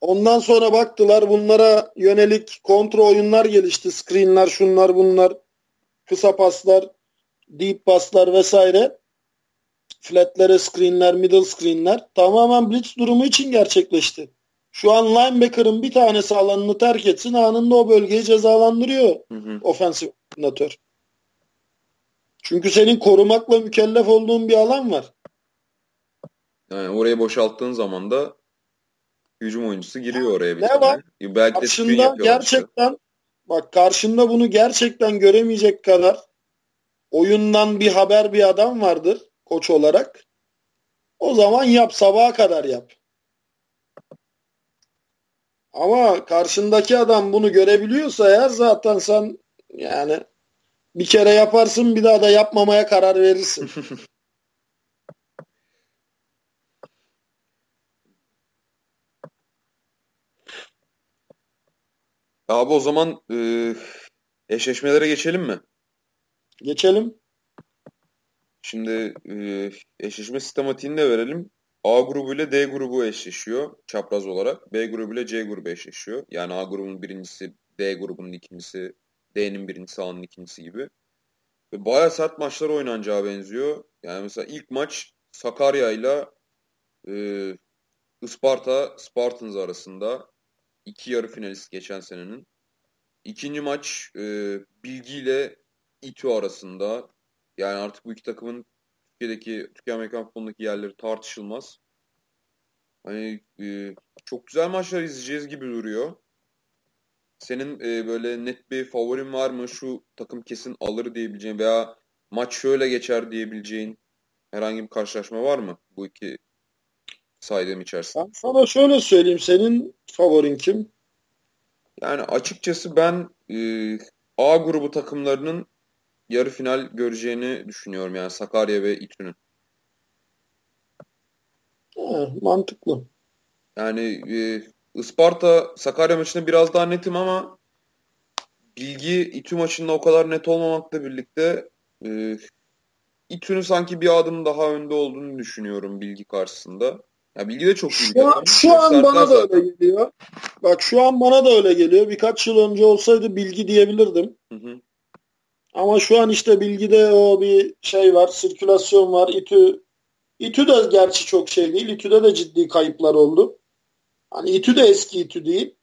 Ondan sonra baktılar bunlara yönelik kontrol oyunlar gelişti. Screenler, şunlar bunlar, kısa paslar, deep paslar vesaire. Flatlere screenler, middle screenler tamamen blitz durumu için gerçekleşti. Şu an linebacker'ın bir tanesi alanını terk etsin anında o bölgeyi cezalandırıyor hı hı. ofensif koordinatör. Çünkü senin korumakla mükellef olduğun bir alan var. Yani orayı boşalttığın zaman da hücum oyuncusu giriyor oraya bir ne tane. var? Belki karşında gerçekten işte. bak karşında bunu gerçekten göremeyecek kadar oyundan bir haber bir adam vardır koç olarak. O zaman yap sabaha kadar yap. Ama karşındaki adam bunu görebiliyorsa eğer zaten sen yani bir kere yaparsın bir daha da yapmamaya karar verirsin. Abi o zaman e, eşleşmelere geçelim mi? Geçelim. Şimdi e, eşleşme sistematiğini de verelim. A grubu ile D grubu eşleşiyor çapraz olarak. B grubu ile C grubu eşleşiyor. Yani A grubunun birincisi, D grubunun ikincisi, D'nin birincisi, A'nın ikincisi gibi. Ve bayağı sert maçlar oynanacağı benziyor. Yani mesela ilk maç Sakarya ile e, Isparta Spartans arasında iki yarı finalist geçen senenin. İkinci maç e, Bilgi ile İTÜ arasında. Yani artık bu iki takımın Türkiye'deki Türkiye Amerikan futbolundaki yerleri tartışılmaz. Hani e, çok güzel maçlar izleyeceğiz gibi duruyor. Senin e, böyle net bir favorin var mı? Şu takım kesin alır diyebileceğin veya maç şöyle geçer diyebileceğin herhangi bir karşılaşma var mı bu iki saydığım içerisinde? Ben sana şöyle söyleyeyim. Senin favorin kim? Yani açıkçası ben e, A grubu takımlarının yarı final göreceğini düşünüyorum. Yani Sakarya ve İTÜ'nün. mantıklı. Yani e, Isparta Sakarya maçında biraz daha netim ama Bilgi İTÜ maçında o kadar net olmamakla birlikte e, İTÜ'nün sanki bir adım daha önde olduğunu düşünüyorum Bilgi karşısında. Ya Bilgi de çok iyi. Şu an, şu an bana da öyle geliyor. Bak şu an bana da öyle geliyor. Birkaç yıl önce olsaydı Bilgi diyebilirdim. Hı hı. Ama şu an işte Bilgi'de o bir şey var. Sirkülasyon var. İTÜ İTÜ de gerçi çok şey değil. İTÜ'de de ciddi kayıplar oldu. Hani İTÜ de eski İTÜ değil.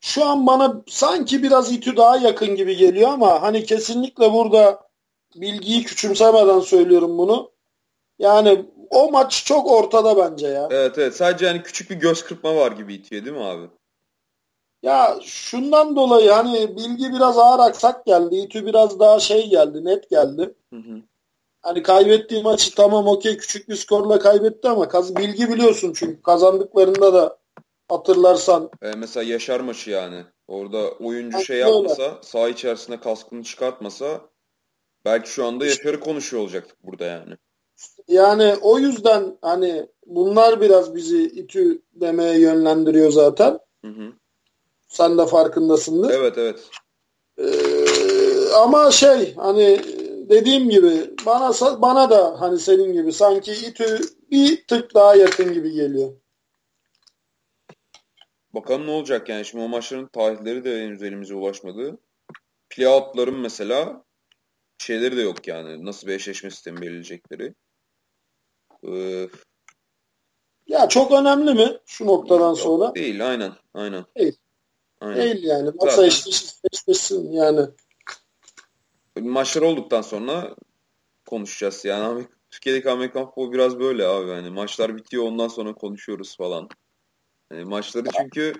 Şu an bana sanki biraz İTÜ daha yakın gibi geliyor ama hani kesinlikle burada bilgiyi küçümsemeden söylüyorum bunu. Yani o maç çok ortada bence ya. Evet evet sadece hani küçük bir göz kırpma var gibi itiyor değil mi abi? Ya şundan dolayı hani bilgi biraz ağır aksak geldi. İTÜ biraz daha şey geldi net geldi. Hı hı. Hani kaybettiği maçı tamam okey küçük bir skorla kaybetti ama kaz bilgi biliyorsun çünkü kazandıklarında da hatırlarsan. E, mesela Yaşar maçı yani. Orada oyuncu şey yapmasa, öyle. saha içerisinde kaskını çıkartmasa belki şu anda Yaşar'ı konuşuyor olacaktık burada yani. Yani o yüzden hani bunlar biraz bizi İTÜ demeye yönlendiriyor zaten. Hı hı. Sen de farkındasındır. Evet evet. Ee, ama şey hani dediğim gibi bana bana da hani senin gibi sanki İTÜ bir tık daha yakın gibi geliyor. Bakalım ne olacak yani şimdi o maçların tarihleri de henüz elimize ulaşmadı. Playout'ların mesela şeyleri de yok yani. Nasıl bir eşleşme sistemi belirleyecekleri. Ee, ya çok önemli mi şu noktadan yok, sonra? Değil aynen. Aynen. Değil. Aynen. Değil yani. Masa eşleşmesin yani maçlar olduktan sonra konuşacağız. Yani Türkiye'deki Amerikan futbolu biraz böyle abi. Yani maçlar bitiyor ondan sonra konuşuyoruz falan. Yani maçları çünkü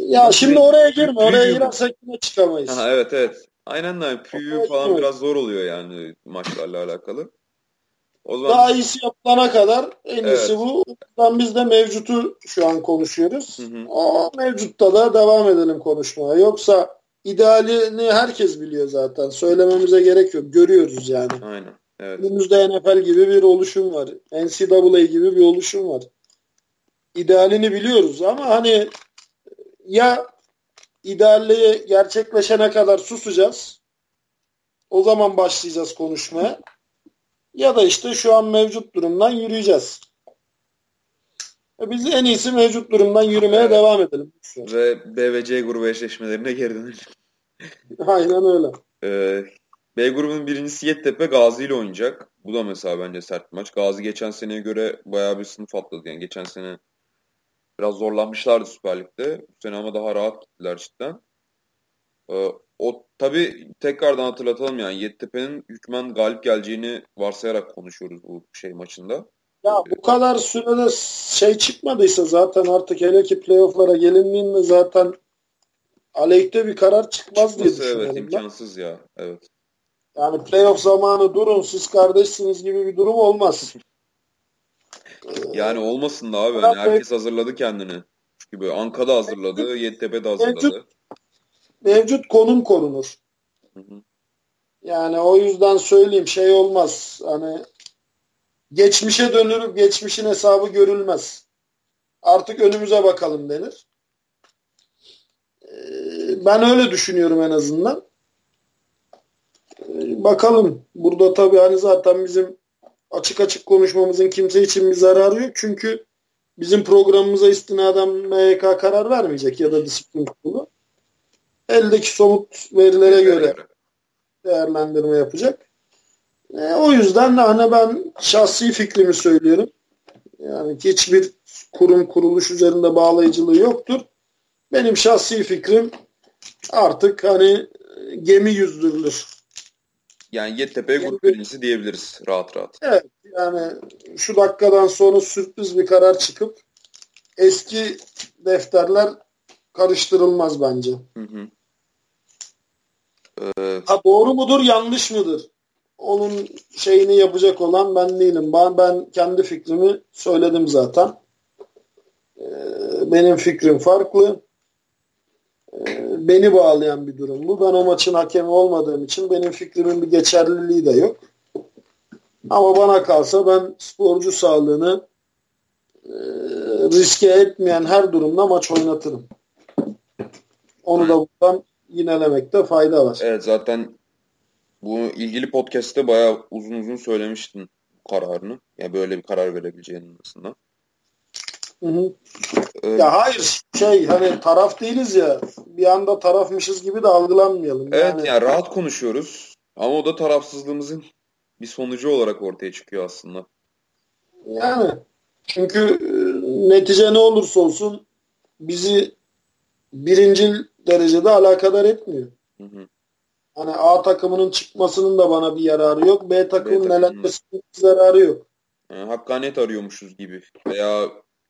ya şimdi oraya girme. Oraya girersek yine çıkamayız. Ha, evet evet. Aynen de preview falan biraz zor oluyor yani maçlarla alakalı. O zaman... Daha iyisi yapılana kadar en iyisi evet. bu. Ben biz de mevcutu şu an konuşuyoruz. Hı hı. O mevcutta da devam edelim konuşmaya. Yoksa idealini herkes biliyor zaten. Söylememize gerek yok. Görüyoruz yani. Aynen. Evet. Günümüzde NFL gibi bir oluşum var. NCAA gibi bir oluşum var. İdealini biliyoruz ama hani ya idealliği gerçekleşene kadar susacağız. O zaman başlayacağız konuşmaya. Ya da işte şu an mevcut durumdan yürüyeceğiz. E biz en iyisi mevcut durumdan yürümeye evet. devam edelim. Ve B ve C grubu eşleşmelerine geri dönelim. Aynen öyle. Ee, B grubunun birincisi Yeditepe Gazi ile oynayacak. Bu da mesela bence sert bir maç. Gazi geçen seneye göre bayağı bir sınıf atladı. Yani geçen sene biraz zorlanmışlardı Süper Lig'de. Bu sene ama daha rahat gittiler cidden. Ee, o tabii tekrardan hatırlatalım yani Yeditepe'nin hükmen galip geleceğini varsayarak konuşuyoruz bu şey maçında. Ya bu kadar sürede şey çıkmadıysa zaten artık hele ki playoff'lara gelindiğinde zaten aleyhte bir karar çıkmaz Çıkması, diye düşünüyorum. Evet imkansız ya. Evet. Yani playoff zamanı durun siz kardeşsiniz gibi bir durum olmaz. yani olmasın da abi. Yani herkes hazırladı kendini. Çünkü böyle Anka'da hazırladı, Yeditepe de hazırladı. Mevcut, mevcut konum korunur. Hı hı. Yani o yüzden söyleyeyim şey olmaz. Hani geçmişe dönülüp geçmişin hesabı görülmez. Artık önümüze bakalım denir. Ee, ben öyle düşünüyorum en azından. Ee, bakalım. Burada tabii hani zaten bizim açık açık konuşmamızın kimse için bir zararı yok. Çünkü bizim programımıza istinaden MYK karar vermeyecek ya da disiplin kurulu. Eldeki somut verilere göre değerlendirme yapacak. E, o yüzden de hani ben şahsi fikrimi söylüyorum. Yani hiçbir kurum kuruluş üzerinde bağlayıcılığı yoktur. Benim şahsi fikrim artık hani gemi yüzdürülür. Yani Yeditepe grup birincisi diyebiliriz rahat rahat. Evet yani şu dakikadan sonra sürpriz bir karar çıkıp eski defterler karıştırılmaz bence. Hı hı. Ha, doğru mudur yanlış mıdır? onun şeyini yapacak olan ben değilim. Ben, ben kendi fikrimi söyledim zaten. Ee, benim fikrim farklı. Ee, beni bağlayan bir durum bu. Ben o maçın hakemi olmadığım için benim fikrimin bir geçerliliği de yok. Ama bana kalsa ben sporcu sağlığını e, riske etmeyen her durumda maç oynatırım. Onu da buradan yinelemekte fayda var. Evet zaten bu ilgili podcast'te bayağı uzun uzun söylemiştin kararını. Yani böyle bir karar verebileceğinin aslında. Hı hı. Ee, ya hayır şey hani taraf değiliz ya bir anda tarafmışız gibi de algılanmayalım. Evet yani, yani rahat konuşuyoruz ama o da tarafsızlığımızın bir sonucu olarak ortaya çıkıyor aslında. Yani çünkü e, netice ne olursa olsun bizi birinci derecede alakadar etmiyor. Hı hı. Hani A takımının çıkmasının da bana bir yararı yok. B takımının elenmesinin bir zararı yok. Yani hakkaniyet arıyormuşuz gibi. Veya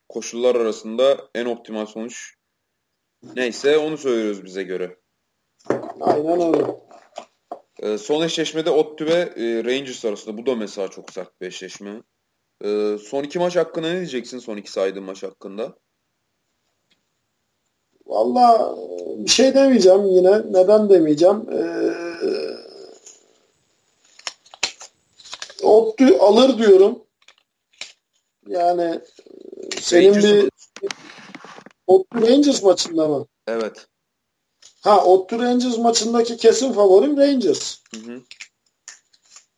koşullar arasında en optimal sonuç neyse onu söylüyoruz bize göre. Aynen öyle. Ee, son eşleşmede ODTÜ ve e, Rangers arasında. Bu da mesela çok sert bir eşleşme. Ee, son iki maç hakkında ne diyeceksin son iki saydığın maç hakkında? Valla bir şey demeyeceğim yine. Neden demeyeceğim? Ee, Ottu alır diyorum. Yani senin Rangers bir Ottu Rangers maçında mı? Evet. Ha Ottu Rangers maçındaki kesin favorim Rangers. Hı hı.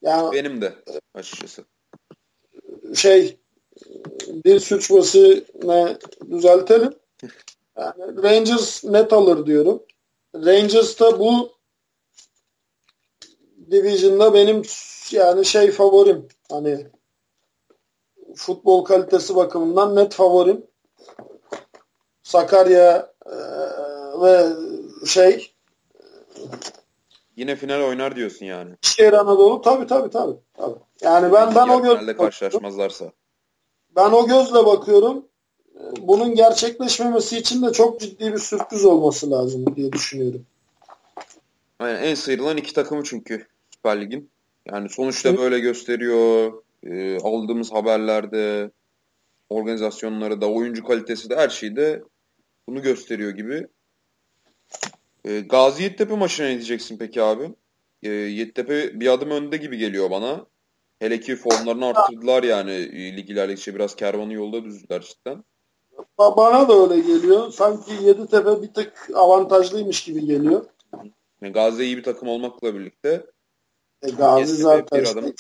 Yani, Benim de açıkçası. Şey dil suçması ne düzeltelim. Yani Rangers net alır diyorum. Rangers da bu Division'da benim yani şey favorim. Hani futbol kalitesi bakımından net favorim. Sakarya e, ve şey Yine final oynar diyorsun yani. Şehir Anadolu tabi tabi tabi. Yani ben ben o gözle karşılaşmazlarsa. Ben o gözle bakıyorum bunun gerçekleşmemesi için de çok ciddi bir sürpriz olması lazım diye düşünüyorum. Aynen en sıyrılan iki takımı çünkü Süper Lig'in. Yani sonuçta böyle gösteriyor. E, aldığımız haberlerde, organizasyonları da, oyuncu kalitesi de her şeyde bunu gösteriyor gibi. E, Gazi Yeditepe maçına ne diyeceksin peki abi? E, Yeditepe bir adım önde gibi geliyor bana. Hele ki formlarını arttırdılar yani. Lig ilerledikçe biraz kervanı yolda düzdüler cidden. Bana da öyle geliyor. Sanki Yeditepe bir tık avantajlıymış gibi geliyor. Yani Gazi iyi bir takım olmakla birlikte e, Gazi zaten bir adım.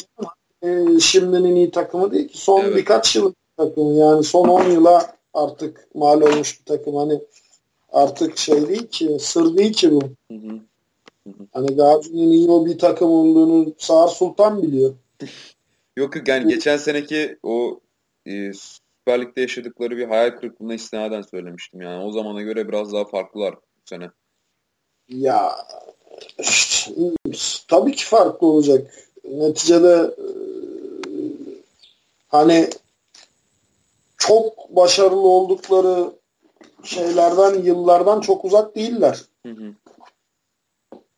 e, şimdinin iyi takımı değil ki. Son evet. birkaç yıl takımı yani son 10 yıla artık mal olmuş bir takım. Hani artık şey değil ki, sır değil ki bu. Hı hı. Hani Gazi'nin iyi o bir takım olduğunu Sağır Sultan biliyor. yok yok yani geçen seneki o e, Süper Lig'de yaşadıkları bir hayal kırıklığına istinaden söylemiştim. Yani o zamana göre biraz daha farklılar bu sene. Ya işte, tabii ki farklı olacak. Neticede e, hani çok başarılı oldukları şeylerden, yıllardan çok uzak değiller. Hı hı.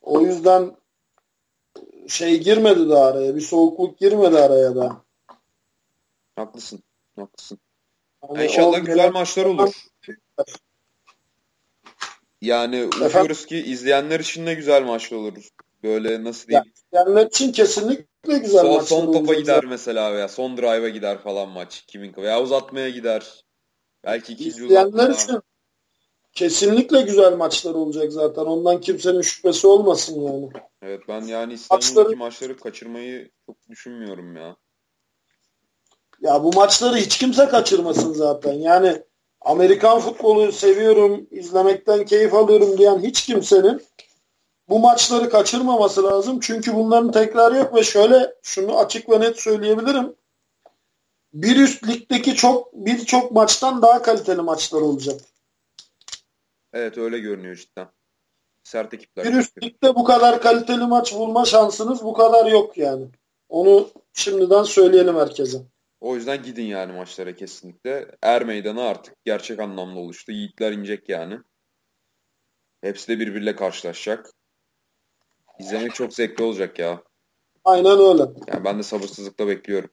O yüzden şey girmedi de araya. Bir soğukluk girmedi araya da. Haklısın. Haklısın. Hani inşallah güzel maçlar olur. Yani umuyoruz ki izleyenler için de güzel maçlar olur. Böyle nasıl diyeyim? Yani izleyenler için kesinlikle güzel son, maçlar Son topa gider mesela veya son drive'a gider falan maç. Kimin veya uzatmaya gider. Belki ikinci İzleyenler için kesinlikle güzel maçlar olacak zaten. Ondan kimsenin şüphesi olmasın yani. Evet ben yani İstanbul'daki maçları, maçları kaçırmayı çok düşünmüyorum ya. Ya bu maçları hiç kimse kaçırmasın zaten. Yani Amerikan futbolu seviyorum, izlemekten keyif alıyorum diyen hiç kimsenin bu maçları kaçırmaması lazım. Çünkü bunların tekrarı yok ve şöyle şunu açık ve net söyleyebilirim. Bir üst ligdeki çok birçok maçtan daha kaliteli maçlar olacak. Evet öyle görünüyor cidden. Sert ekipler. Bir üst ligde bu kadar kaliteli maç bulma şansınız bu kadar yok yani. Onu şimdiden söyleyelim herkese. O yüzden gidin yani maçlara kesinlikle. Er meydanı artık gerçek anlamda oluştu. Yiğitler inecek yani. Hepsi de birbiriyle karşılaşacak. İzlemek çok zevkli olacak ya. Aynen öyle. Yani ben de sabırsızlıkla bekliyorum.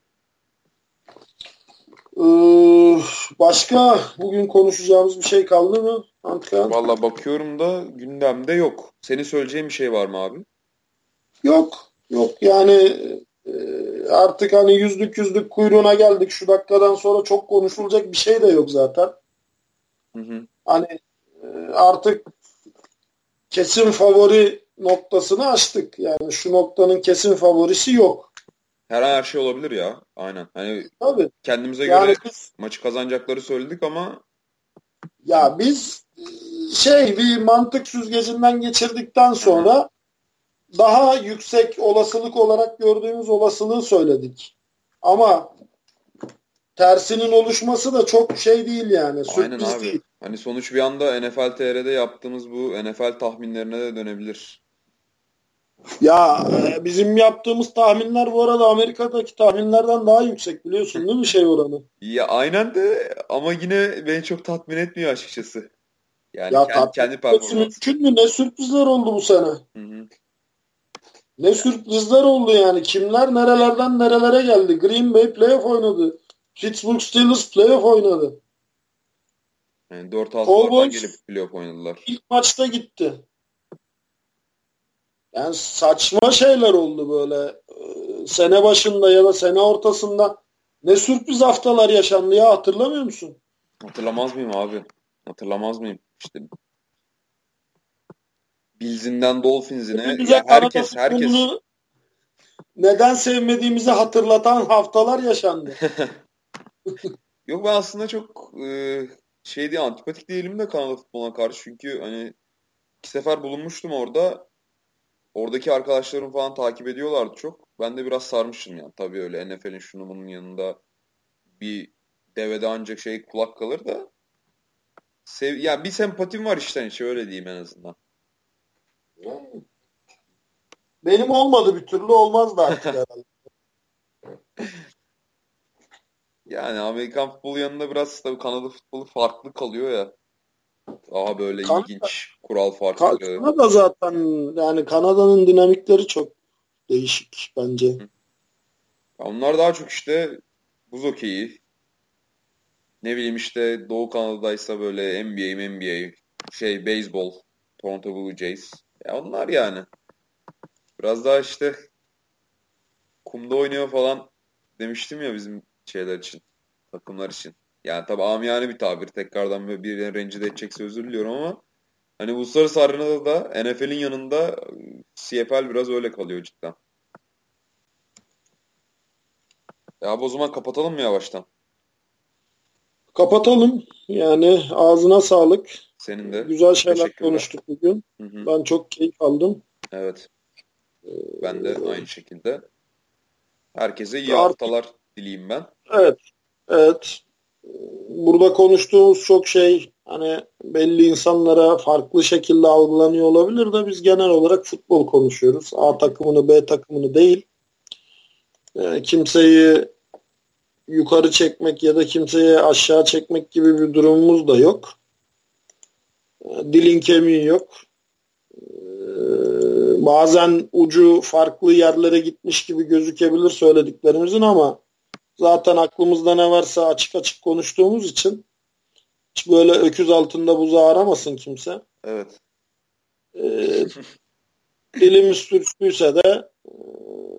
Ee, başka bugün konuşacağımız bir şey kaldı mı Antika? Valla bakıyorum da gündemde yok. Senin söyleyeceğin bir şey var mı abi? Yok. Yok yani e, artık hani yüzlük yüzlük kuyruğuna geldik. Şu dakikadan sonra çok konuşulacak bir şey de yok zaten. Hı hı. Hani e, artık kesin favori noktasını açtık. Yani şu noktanın kesin favorisi yok. Her an her şey olabilir ya. Aynen. Hani Tabii. kendimize yani göre biz, maçı kazanacakları söyledik ama ya biz şey bir mantık süzgecinden geçirdikten sonra. Daha yüksek olasılık olarak gördüğümüz olasılığı söyledik. Ama tersinin oluşması da çok şey değil yani. Aynen abi. Değil. Hani sonuç bir anda NFL TR'de yaptığımız bu NFL tahminlerine de dönebilir. Ya e, bizim yaptığımız tahminler bu arada Amerika'daki tahminlerden daha yüksek biliyorsun değil mi şey oranı? Ya aynen de ama yine beni çok tatmin etmiyor açıkçası. Yani ya kendi, kendi performansı. Mümkün mü? Ne sürprizler oldu bu sene? Hı hı. Ne sürprizler oldu yani. Kimler nerelerden nerelere geldi. Green Bay playoff oynadı. Pittsburgh Steelers playoff oynadı. Yani 4-6'lardan gelip playoff oynadılar. İlk maçta gitti. Yani saçma şeyler oldu böyle. Ee, sene başında ya da sene ortasında ne sürpriz haftalar yaşandı ya hatırlamıyor musun? Hatırlamaz mıyım abi? Hatırlamaz mıyım? İşte Bills'inden Dolphins'ine ya herkes herkes neden sevmediğimizi hatırlatan haftalar yaşandı. Yok ben aslında çok e, şey diye antipatik değilim de Kanada futboluna karşı çünkü hani iki sefer bulunmuştum orada oradaki arkadaşlarım falan takip ediyorlardı çok. Ben de biraz sarmışım yani. Tabii öyle NFL'in şunu bunun yanında bir devede ancak şey kulak kalır da sev ya yani bir sempatim var işte hani öyle diyeyim en azından. Benim olmadı bir türlü olmaz da artık herhalde. yani Amerikan futbolu yanında biraz tabii Kanada futbolu farklı kalıyor ya. Daha böyle Kanada, ilginç kural farkları. Kanada zaten yani Kanada'nın dinamikleri çok değişik bence. Onlar daha çok işte buz okeyi. Ne bileyim işte Doğu Kanada'daysa böyle NBA, NBA, şey beyzbol, Toronto Blue Jays. Ya onlar yani. Biraz daha işte kumda oynuyor falan demiştim ya bizim şeyler için, takımlar için. Yani tabi amiyane bir tabir. Tekrardan birilerini rencide edecekse özür diliyorum ama hani uluslararası arenada da NFL'in yanında CFL biraz öyle kalıyor cidden. Ya o zaman kapatalım mı yavaştan? Kapatalım. Yani ağzına sağlık. Senin de. Güzel şeyler konuştuk bugün. Hı hı. Ben çok keyif aldım. Evet. Ben de aynı şekilde. Herkese iyi Artık- haftalar dileyim ben. Evet. Evet. Burada konuştuğumuz çok şey hani belli insanlara farklı şekilde algılanıyor olabilir de biz genel olarak futbol konuşuyoruz. A takımını B takımını değil. Ee, kimseyi yukarı çekmek ya da kimseyi aşağı çekmek gibi bir durumumuz da yok. Dilin kemiği yok. Ee, Bazen ucu farklı yerlere gitmiş gibi gözükebilir söylediklerimizin ama zaten aklımızda ne varsa açık açık konuştuğumuz için hiç böyle öküz altında buzu aramasın kimse. Evet. Ee, dilimiz sürçtüyse de e,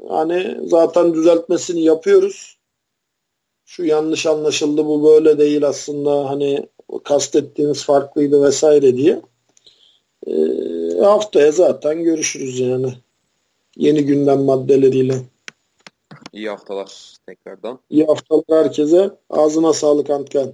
hani zaten düzeltmesini yapıyoruz. Şu yanlış anlaşıldı bu böyle değil aslında hani kastettiğiniz farklıydı vesaire diye. Ee, haftaya zaten görüşürüz yani. Yeni gündem maddeleriyle. İyi haftalar tekrardan. İyi haftalar herkese. Ağzına sağlık Antkan.